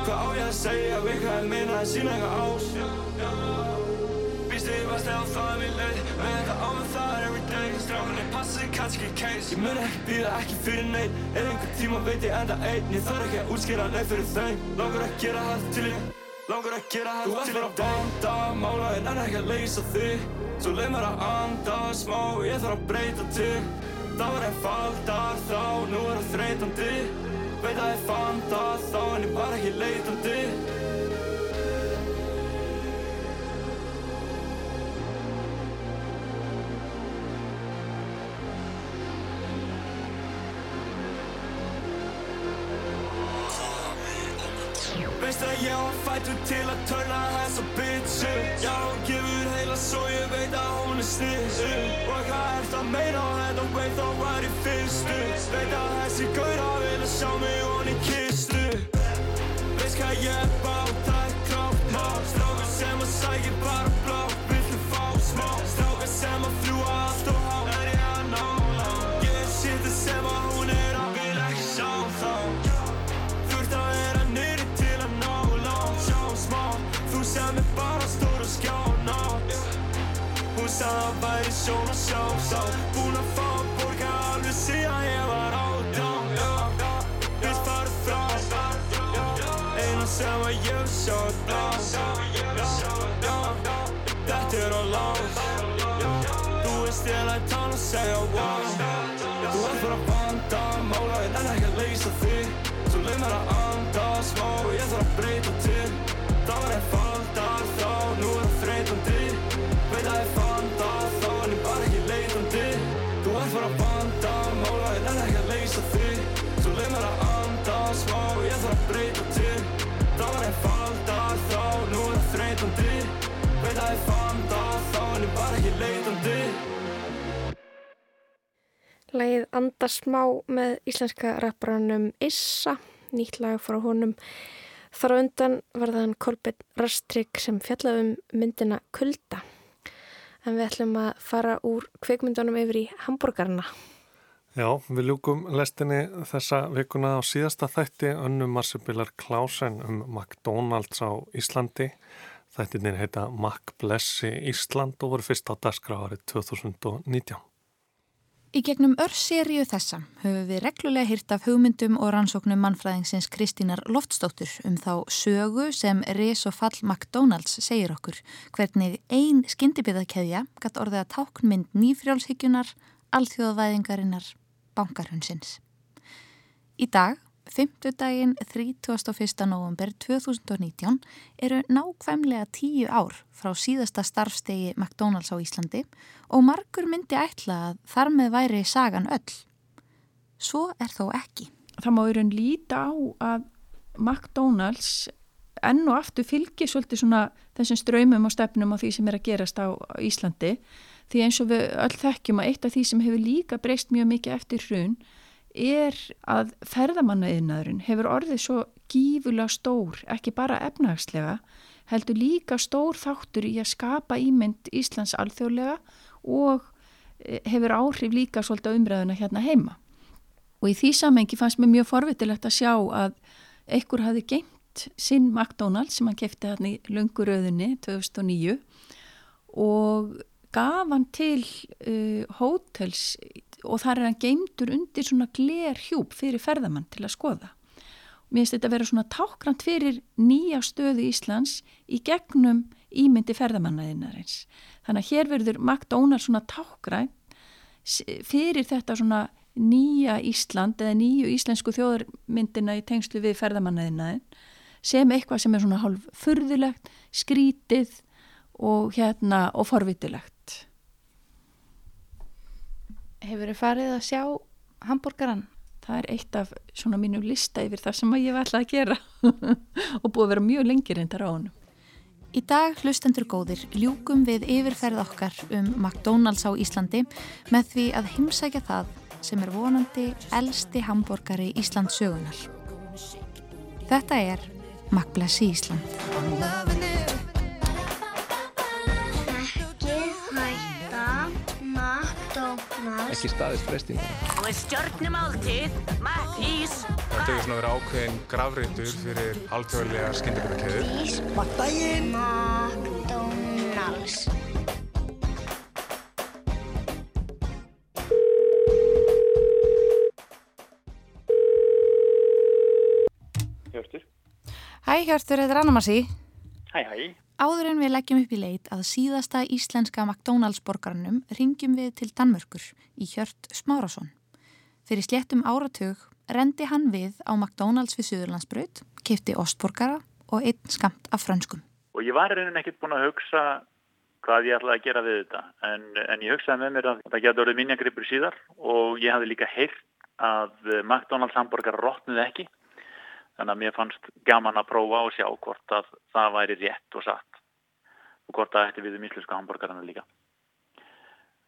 Speaker 12: Hvað á ég að segja, við hvað ég minna, að sína eitthvað ás. Býstu ég varst eða það er mér leið Með þetta á mig það er everyday Strákunni passið kannski case. Ég mun ekki býða ekki fyrir neitt Ef einhver tíma veit ég enda einn. Ég þarf ekki að útskýra neitt fyrir þeim Langar að gera það til ég Langar að gera það til bara vanda málaðinn en ekki að leysa þig. Svo leið mér að anda smá Ég þarf að breyta til. Það var einn faldar þá, nú er það þreytandi. Veit að ég fann það þá en ég var ekki leitandi fættur til að törna þessa bitchu Já, hún gefur heila svo ég veit að hún er snittu Og hvað ert að meina á þetta, veit þá var ég fyrstu Veit að þessi gauðra vilja sjá mig hon í kistu Veist hvað ég það væri sjón að sjá sá. Búin að fá að borga alveg síðan ég var átján. Við farum frá. Einan sem að ég sjátt blá Þetta er á látt Þú veist ég lætt hann að segja wow. Þú ert bara að banda mála en enn ekki að leysa þig. Þú leið mér að anda smá og ég þarf að breyta til. Það var einn fann ég fann það þá en ég bara ekki leitandi
Speaker 4: Lægið Anda smá með íslenska rapparanum Issa, nýtt lag frá honum. Þar á undan var það hann Kolbjörn Rastrik sem fjallaði um myndina Kulda. En við ætlum að fara úr kveikmyndunum yfir í Hamburgarna.
Speaker 6: Já, við ljúkum lestinni þessa vikuna á síðasta þætti önnum Marsebilar Klausen um McDonalds á Íslandi. Þættinir heita Mac Blessi Ísland og voru fyrst á dagskráðarið 2019.
Speaker 13: Í gegnum örseríu þessa höfum við reglulega hýrt af hugmyndum og rannsóknum mannfræðingsins Kristínar Loftsdóttur um þá sögu sem Res og Fall McDonalds segir okkur hvernig ein skyndibíðakeðja gatt orðið að táknmynd nýfrjálshygjunar, alþjóðavæðingarinnar, bankarhunsins. Í dag, 5. daginn 31. november 2019 eru nákvæmlega tíu ár frá síðasta starfstegi McDonalds á Íslandi og margur myndi ætla að þar með væri sagan öll. Svo er þó ekki.
Speaker 14: Það má en líta á að McDonalds enn og aftur fylgir svolítið svona þessum ströymum og stefnum á því sem er að gerast á Íslandi því eins og við öll þekkjum að eitt af því sem hefur líka breyst mjög mikið eftir hrun er að ferðamannaðinaðurinn hefur orðið svo gífulega stór, ekki bara efnagslega, heldur líka stór þáttur í að skapa ímynd Íslands alþjóðlega og eh, hefur áhrif líka svolítið umræðuna hérna heima. Og í því samengi fannst mér mjög forvitilegt að sjá að einhver hafi gengt sinn McDonalds sem hann kefti hérna í lunguröðunni 2009 og gaf hann til uh, hótels og þar er hann geimtur undir svona gler hjúp fyrir ferðamann til að skoða. Mér finnst þetta að vera svona tákrand fyrir nýja stöðu Íslands í gegnum ímyndi ferðamannaðinarins. Þannig að hér verður McDonalds svona tákrand fyrir þetta svona nýja Ísland eða nýju íslensku þjóðarmyndina í tengslu við ferðamannaðinaðin sem eitthvað sem er svona hálf furðulegt, skrítið og hérna og forvitilegt.
Speaker 13: Hefur þið farið að sjá hambúrgaran?
Speaker 14: Það er eitt af svona mínu lista yfir það sem ég ætla að gera <laughs> og búið að vera mjög lengir en það á hann.
Speaker 13: Í dag hlustendur góðir ljúkum við yfirferð okkar um McDonalds á Íslandi með því að heimsækja það sem er vonandi elsti hambúrgari Íslands sögunar. Þetta er McBlessi Ísland.
Speaker 15: Ekki staðist freystingar.
Speaker 16: Og stjórnumáltið, Mattís.
Speaker 17: Þetta hefur svona verið ákveðin gravreitur fyrir alþjóðlega skyndibjörnkeður.
Speaker 16: Mattís. Mattægin. McDonalds.
Speaker 18: Hjörtur.
Speaker 13: Hæ Hjörtur, þetta er Anna Massi.
Speaker 18: Hæ, hæ.
Speaker 13: Áður en við leggjum upp í leit að síðasta íslenska McDonalds borgarnum ringjum við til Danmörkur í Hjört Smárasson. Fyrir sléttum áratug rendi hann við á McDonalds við Suðurlandsbröð, kipti ostborgara og einn skamt af frönskum.
Speaker 2: Og ég var reynin ekkert búin að hugsa hvað ég ætlaði að gera við þetta en, en ég hugsaði með mér að það getur orðið minjagripur síðar og ég hafði líka heyrt að McDonalds hamburgar rótnuði ekki þannig að mér fannst gaman að prófa og sjá hvort að það væri rétt og satt og hvort það ætti við um íslensku hamburgarana líka.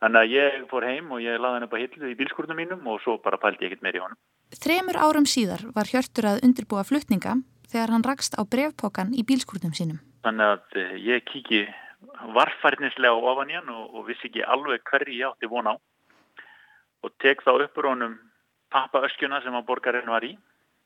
Speaker 2: Þannig að ég fór heim og ég laði henni upp á hillu í bílskurnum mínum og svo bara pældi ég ekkert meir í honum.
Speaker 13: Þremur árum síðar var Hjörtur að undirbúa flutninga þegar hann rakst á brevpokan í bílskurnum sínum.
Speaker 2: Þannig að ég kíki varfærnislega ofan hann og, og vissi ekki alveg hverju ég átti von á og tek þá uppur honum pappaöskjuna sem að borgarinn var í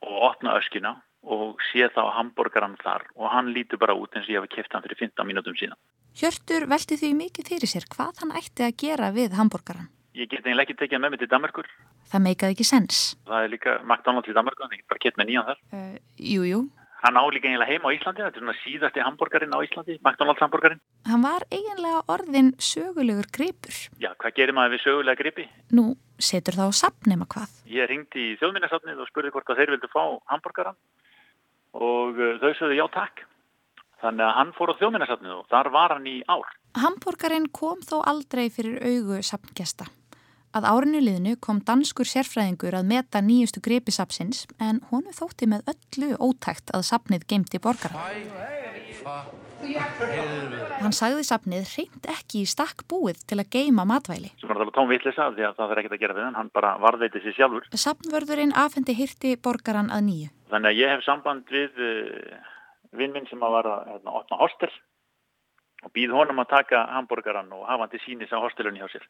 Speaker 2: og opna öskina og sé þá hambúrgaran þar og hann lítur bara út eins og ég hef kæft hann fyrir 15 mínútum síðan.
Speaker 13: Hjörtur velti því mikið fyrir sér hvað hann ætti að gera við hambúrgaran.
Speaker 2: Ég get eiginlega ekki tekið með mig til Danmarkur.
Speaker 13: Það meikaði ekki sens.
Speaker 2: Það er líka McDonalds í Danmarku, þannig að ég bara gett með nýjan þar.
Speaker 13: Uh, jú, jú.
Speaker 2: Hann á líka eiginlega heima á Íslandi, þetta er svona síðasti hambúrgarinn á Íslandi, McDonalds hambúrgarinn.
Speaker 13: Hann var eiginlega orðin sögulegur gripur.
Speaker 2: Já, hvað gerir maður við sögulega gripi?
Speaker 13: Nú, setur það á sapnema hvað?
Speaker 2: Ég ringdi í þjóðminnarsafnið og spurði hvort að þeir vildu fá hambúrgaran og uh, þau sögðu já takk. Þannig að hann fór á þjóðminnarsafnið og þar var hann í ár.
Speaker 13: Hambúrgarinn kom þó aldrei fyrir augu sapngesta. Að árinu liðnu kom danskur sérfræðingur að meta nýjustu gripisapsins en honu þótti með öllu ótækt að sapnið geimti borgara. Hann sagði sapnið reynd ekki í stakk búið til að geima matvæli.
Speaker 2: Það tóm vitlisa því að það er ekkert að gera við hann, hann bara varðveiti sér sjálfur.
Speaker 13: Sapnvörðurinn afhendi hirti borgaran að nýju.
Speaker 2: Þannig að ég hef samband við uh, vinn minn sem að var að hérna, opna hostel og býð honum að taka hambúrgaran og hafa hann til sínis á hostelunni hjá sér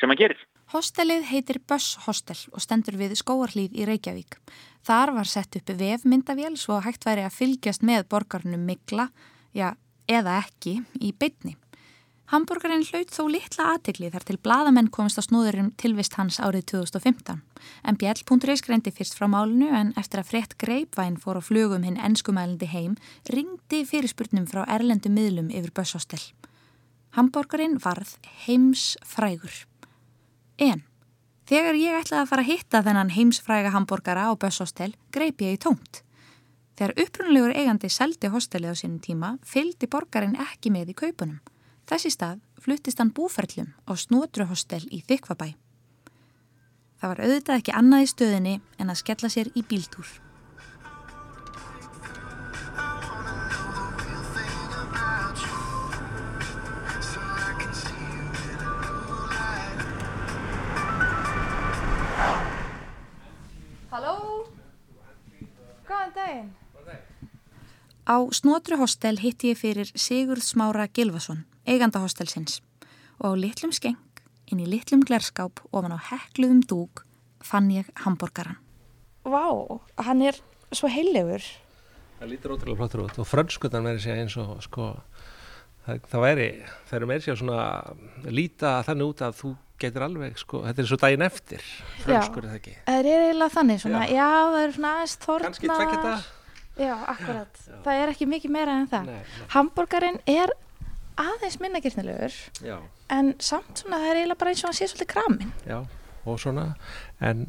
Speaker 2: sem hann gerir.
Speaker 13: Hostelið heitir Böss Hostel og stendur við skóarlíð í Reykjavík. Þar var sett upp vefmyndavél svo hægt væri að fylgjast með borgarnum mikla, já, eða ekki, í bytni. Hamburgerinn hlaut þó litla aðtegli þar til bladamenn komist á snúðurum tilvist hans árið 2015. En Bjell.is greindi fyrst frá málinu en eftir að frett greipvæn fór á flugum hinn ennskumælindi heim ringdi fyrirspurnum frá erlendu miðlum yfir Böss Hostel. Hamburgerinn varð heims frægur. En þegar ég ætlaði að fara að hitta þennan heimsfræga hambúrgara á Böss-hostel greip ég í tómt. Þegar upprunnulegur eigandi seldi hostelið á sínum tíma fylgdi borgarinn ekki með í kaupunum. Þessi stað fluttist hann búferlum á Snótruhostel í Þykvabæ. Það var auðvitað ekki annað í stöðinni en að skella sér í bíltúr.
Speaker 15: Daginn.
Speaker 13: Á Snótru hostel hitti ég fyrir Sigurð Smára Gilvason, eiganda hostelsins og á litlum skeng, inn í litlum glerskáp ofan á hekluðum dúk fann ég hambúrgaran.
Speaker 15: Vá, hann er svo heilegur.
Speaker 19: Það lítur ótrúlega flottur út og frönskutan verður sér eins og sko, það, það væri, það eru meiri sér svona líta þannig út að þú getur alveg, sko, þetta er svo daginn eftir franskur er það ekki?
Speaker 15: Það er eiginlega þannig svona, já, já það er svona aðeins þorna
Speaker 19: Kanski tvekja
Speaker 15: Já, akkurat, já. það er ekki mikið meira en það. Hamburgerinn er aðeins minnagirnilegur en samt svona, það er eiginlega bara eins og hann sé svolítið kramin
Speaker 19: Já, og svona en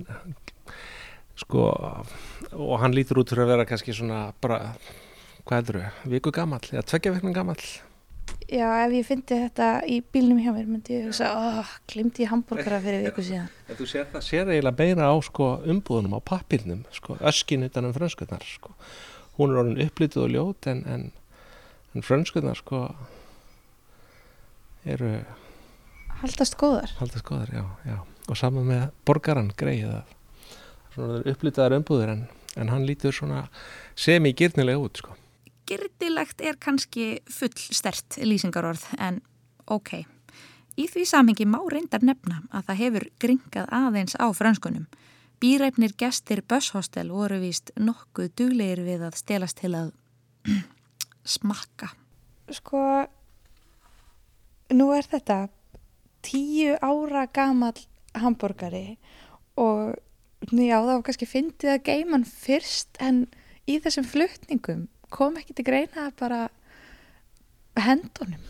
Speaker 19: sko og hann lítur út fyrir að vera kannski svona bara, hvað heldur þau, viku gammal eða tveggja viknum gammal
Speaker 15: Já, ef ég fyndi þetta í bílnum hjá mér myndi ég hugsa, oh, glimti ég hambúrgara fyrir viku <laughs> síðan.
Speaker 19: En þú sér það sér eiginlega beina á sko umbúðunum á pappirnum, sko, öskin utan um frönskunar, sko. Hún er orðin upplitið og ljót en, en, en frönskunar, sko, eru...
Speaker 15: Haldast góðar.
Speaker 19: Haldast góðar, já, já. Og saman með borgaran greið að svona upplitaðar umbúður en, en hann lítur svona semi-girnilega út, sko
Speaker 13: girtilegt er kannski full stert lýsingarorð en ok. Í því samhengi má reyndar nefna að það hefur gringað aðeins á franskunum. Býræfnir gestir Bösshostel voru víst nokkuð duglegir við að stelast til að <clears throat> smakka.
Speaker 15: Sko, nú er þetta tíu ára gamal hambúrgari og já það var kannski fyndið að geiman fyrst en í þessum flutningum kom ekki til greina bara hendunum.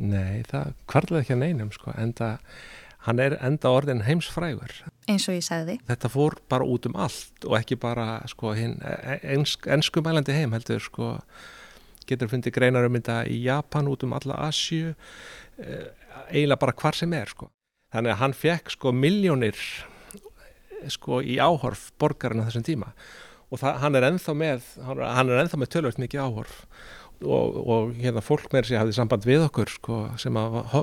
Speaker 19: Nei, það kvarlaði ekki að neinum sko, enda hann er enda orðin heimsfrægur.
Speaker 13: Eins og ég sagði.
Speaker 19: Þetta fór bara út um allt og ekki bara sko hinn ensk, ensku mælandi heim heldur sko getur fundið greinar um þetta í Japan út um alla Asju eiginlega bara hvar sem er sko. Þannig að hann fekk sko miljónir sko í áhorf borgarinn á þessum tíma og það, hann er enþá með með tölvöld mikið áhorf. Og, og hérna fólk með þessi hafði samband við okkur sko, sem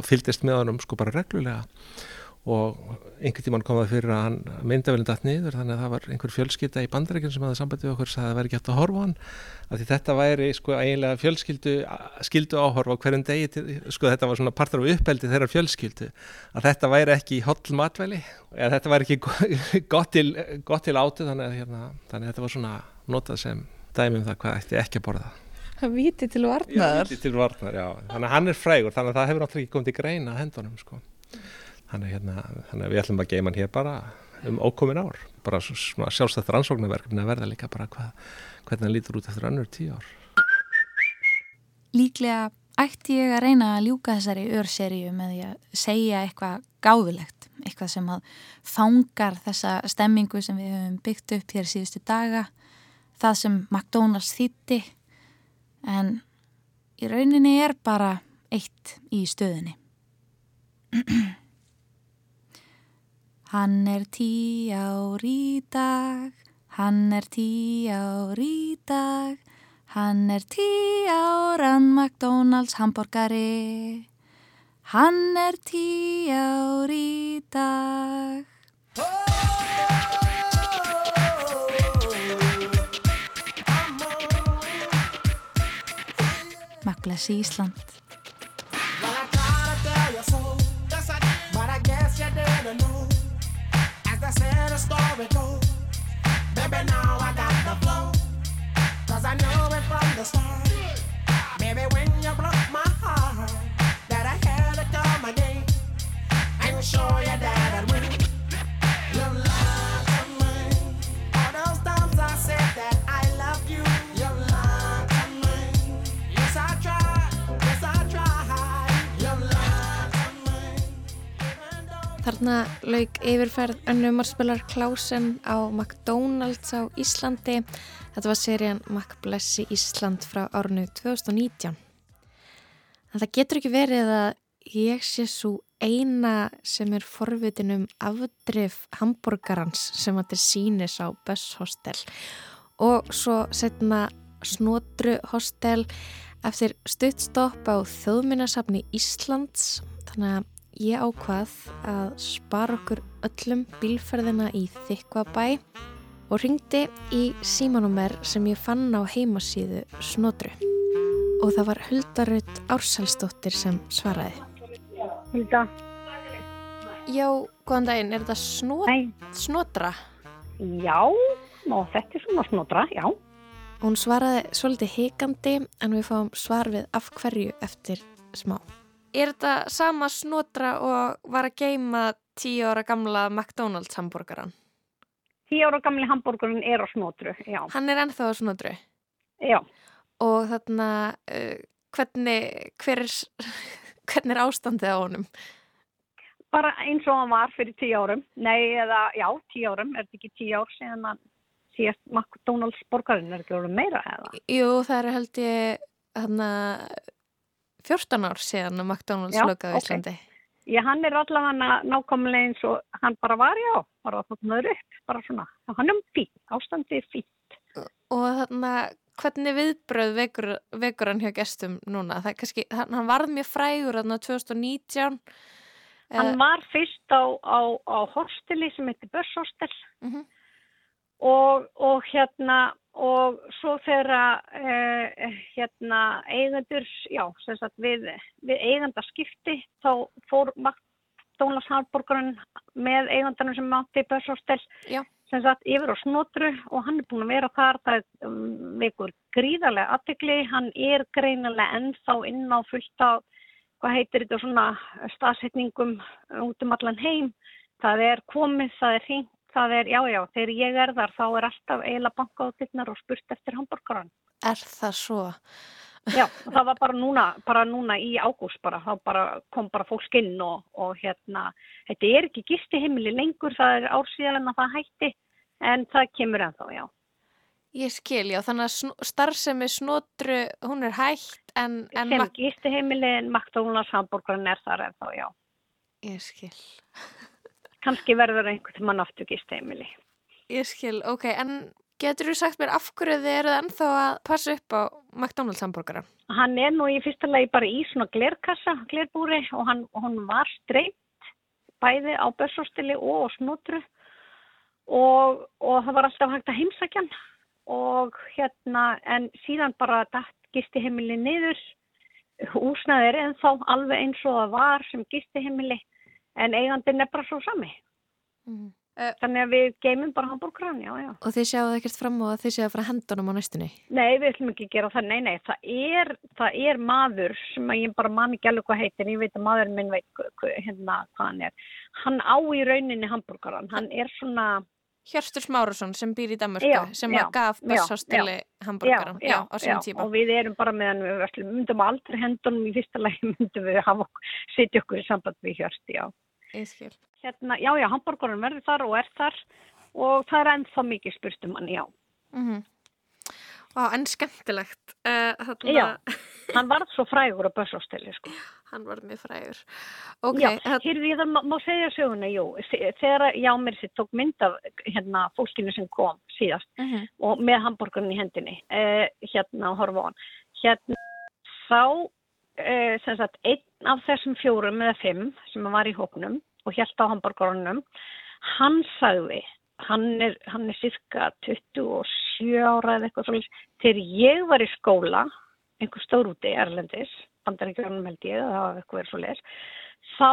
Speaker 19: fylgist með honum sko bara reglulega og einhvern tíman kom það fyrir að hann myndavelin dætt niður þannig að það var einhver fjölskylda í bandreikin sem hafði samband við okkur að það væri gett að horfa hann að þetta væri sko eiginlega fjölskyldu skyldu áhorfa á hverjum degi til, sko þetta var svona partur af uppeldi þeirra fjölskyldu að þetta væri ekki holl matvæli eða þetta væri ekki <laughs> gott til, gott til átu þannig að, hérna, þannig að þetta var svona notað sem dæmi um það hvað ætti ekki að borða
Speaker 15: Það víti til varnar.
Speaker 19: Já, víti til varnar. Þannig að hann er frægur, þannig að það hefur náttúrulega ekki komið til greina hendunum, sko. Þannig, hérna, að við ætlum að geima hann hér bara um ókomin ár. Bara svona sjálfstætt rannsóknarverkefni að verða líka bara hvað, hvernig það lítur út eftir annur tíu ár.
Speaker 13: Líklega ætti ég að reyna að ljúka þessari örseríu með því að segja eitthvað gáðulegt, eitthvað sem að fangar þessa stemmingu sem við höfum byggt upp hér síðustu daga það sem McDonalds þýtti en í rauninni er bara eitt í stöðinni <clears throat> Hann er tí ár í dag, hann er tí ár í dag, hann er tí áran McDonalds hambúrgari. Hann er tí ár í dag. Makkles Ísland.
Speaker 20: I said a story goes. Baby, now I got the I know it from the start. Baby, when you broke my heart, that I to show you that I'd.
Speaker 4: Þarna lauk yfirferð önnu margspillar Klausen á McDonalds á Íslandi. Þetta var serían McBlessi Ísland frá árinu 2019. En það getur ekki verið að ég sé svo eina sem er forvitin um afdrif hambúrgarans sem þetta sínis á Böss Hostel og svo setna Snotru Hostel eftir stuttstopp á þjóðminnasafni Íslands þannig að ég ákvað að spara okkur öllum bílferðina í Þykvabæ og ringdi í símanúmer sem ég fann á heimasíðu Snotru og það var Huldarud Ársalsdóttir sem svaraði.
Speaker 21: Hulda.
Speaker 4: Já, góðan daginn, er þetta snot, Snotra?
Speaker 21: Já, og þetta er svona Snotra, já.
Speaker 4: Hún svaraði svolítið hikandi en við fáum svar við af hverju eftir smá. Er þetta sama Snotra og var að geima tíu ára gamla McDonalds hambúrgaran?
Speaker 21: Tíu ára gamli hambúrgarinn er á Snotru, já.
Speaker 4: Hann er ennþá á Snotru?
Speaker 21: Já.
Speaker 4: Og þarna, uh, hvernig, hver er, <laughs> hvernig er ástandið á honum?
Speaker 21: Bara eins og hann var fyrir tíu árum. Nei, eða, já, tíu árum. Er þetta ekki tíu ár síðan hann síðast McDonalds borgarinn? Er þetta verið meira eða?
Speaker 4: Jú, það er held ég hana, 14 ár síðan að McDonalds lokaði í
Speaker 21: okay.
Speaker 4: Íslandi.
Speaker 21: Já, hann er allavega nákvæmlega eins og hann bara var, já, bara að nöður upp, bara svona. Hann er fín, ástandið er fínt.
Speaker 4: Og þarna, hvernig viðbröð vekur, vekur hann hjá gestum núna? Það er kannski, hann, hann varð mjög frægur þarna 2019.
Speaker 21: Hann var fyrst á, á, á hosteli sem heitir Börshostel
Speaker 4: mm -hmm.
Speaker 21: Og, og hérna og svo þegar eh, hérna eigendur, já, sem sagt við, við eigandaskipti þá fór McDonalds Hardborgarinn með eigandarinn sem átti Börshostel sem sagt yfir á snotru og hann er búin að vera þar, það er um, veikur gríðarlega aðtegli, hann er greinilega ennþá inn á fullt á hvað heitir þetta svona staðsetningum út um allan heim. Það er komið, það er hreint það er, já já, þegar ég er þar þá er alltaf eiginlega bankaátilnar og spurt eftir hambúrgaran.
Speaker 4: Er það svo?
Speaker 21: Já, það var bara núna bara núna í ágúst bara, þá bara kom bara fólk inn og, og hérna þetta er ekki gistiheimili lengur það er ársíðan að það hætti en það kemur ennþá, já.
Speaker 4: Ég skil, já, þannig að starfsemi snotru, hún er hægt en... en
Speaker 21: sem gistiheimilin, McDonalds hambúrgarinn er þar ennþá, já.
Speaker 4: Ég skil.
Speaker 21: Kannski verður einhvern mann aftur gistiheimili.
Speaker 4: Ég skil, ok, en getur þú sagt mér af hverju þið eruð ennþá að passa upp á McDonalds hambúrgaran?
Speaker 21: Hann er nú í fyrsta lagi bara í svona glerkassa, glerbúri og hann, hann var streipt bæði á börsóstili og á snotru og, og það var alltaf hægt að heimsækja hann og hérna en síðan bara dætt gistiheimili niður húsnaði er ennþá alveg eins og það var sem gistiheimili en eigandin er bara svo sami
Speaker 4: mm.
Speaker 21: Uh, Þannig að við geymum bara hambúrgran, já, já.
Speaker 4: Og þið sjáu ekkert fram á að þið séu að fara hendunum á næstunni?
Speaker 21: Nei, við ætlum ekki að gera það, nei, nei, það er, það er maður sem ég bara man ekki alveg hvað heitir, ég veit að maðurinn minn veit hérna hvað hann er. Hann á í rauninni hambúrgaran, hann er svona...
Speaker 4: Hjörstur Smárusson sem býr í Danmörku já, sem já, gaf Bessastili hambúrgaran já, á sín tíma.
Speaker 21: Og við erum bara meðan við verðum, myndum aldrei hendunum í fyrsta lagi <laughs> myndum við hafa setja okkur í samband við Hjörst, já.
Speaker 4: Ískil
Speaker 21: hérna, já, já, hambúrgarinn verður þar og er þar og það er ennþá mikið spurt um hann, já.
Speaker 4: Mm -hmm. Vá, en skemmtilegt. Uh,
Speaker 21: þarna... Já, hann var svo frægur á börsástölu, sko.
Speaker 4: Hann var mjög frægur. Ok.
Speaker 21: Já, það... hérði ég það má, má segja söguna, jú, þegar já, mér sér tók mynd af hérna fólkinu sem kom síðast
Speaker 4: mm -hmm.
Speaker 21: og með hambúrgarinn í hendinni, uh, hérna horfa á hann. Hérna, þá, uh, sem sagt, einn af þessum fjórum eða fimm sem var í hóknum, og helt á hambúrgarunum hann sagði hann er, hann er cirka 27 ára eða eitthvað svolítið þegar ég var í skóla einhver stór úti í Erlendis bandaríkjörnum held ég, það var eitthvað verið svolítið þá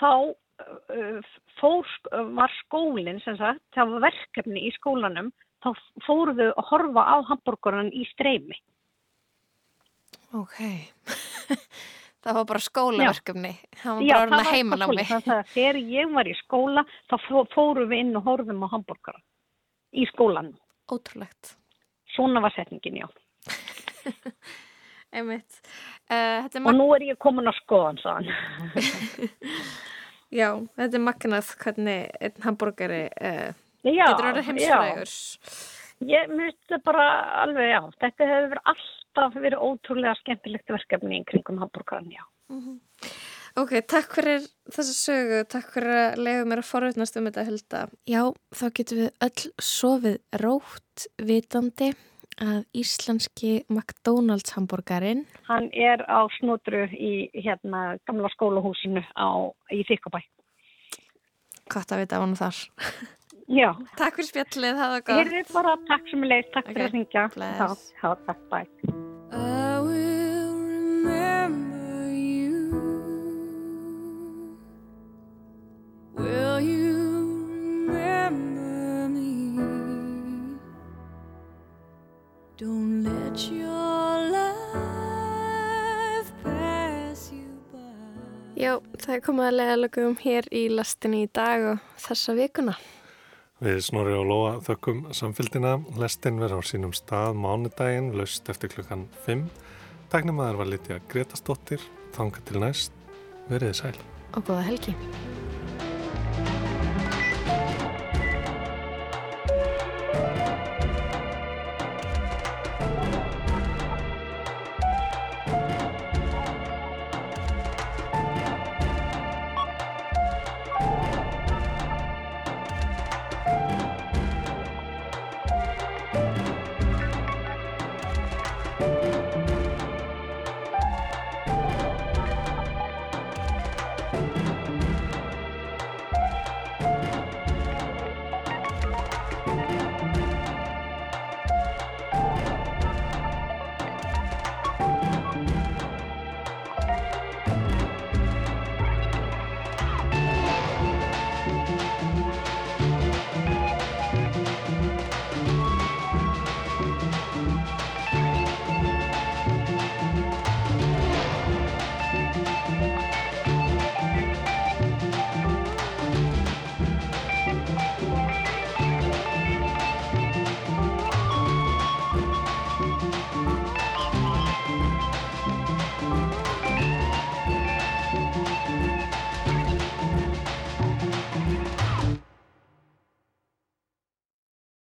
Speaker 21: þá uh, fór, var skólinn sem sagt, það var verkefni í skólanum þá fóruðu að horfa á hambúrgarun í streymi
Speaker 4: Ok <laughs> Það var bara skólaverkefni, það var bara orðin að heiman á mig.
Speaker 21: Já, það var þegar ég var í skóla, þá fórum við inn og horfum á hambúrkara í skólan.
Speaker 4: Ótrúlegt.
Speaker 21: Svona var setningin, já. <laughs>
Speaker 4: Einmitt. Uh,
Speaker 21: og nú er ég komin á skoðan, sann. <laughs>
Speaker 4: já, þetta er magnað hvernig einn hambúrkari uh, getur orðið heimsfrægur.
Speaker 21: Ég myndi þetta bara alveg, já, þetta hefur verið allt alltaf verið ótrúlega skemmtilegt verkefni í kringum Hamburgran, já.
Speaker 4: Mm -hmm. Ok, takk fyrir þessa sögu, takk fyrir að leiða mér að forveitnast um þetta hölda. Já, þá getum við öll sofið rótt vitandi að íslenski McDonalds hambúrgarinn.
Speaker 21: Hann er á snúdru í hérna gamla skólahúsinu á, í Þykkabæ.
Speaker 4: Hvort að vita á hann þar.
Speaker 21: Já.
Speaker 4: Takk fyrir spjallið, það var gott.
Speaker 21: Ég er bara takk sem ég leiðist, takk okay. fyrir að syngja. Já, já, takk, bæ. I will remember you Will you remember me Don't let your life pass you by
Speaker 4: Já, það er komið að lega lögum hér í lastinni í dag og þessa vikuna.
Speaker 6: Við snorri á loa þökkum samfélgina. Lestin verður á sínum stað mánudaginn, laust eftir klukkan 5. Dæknumæður var litið að Gretastóttir. Þanga til næst. Verðið sæl.
Speaker 4: Og góða helgi.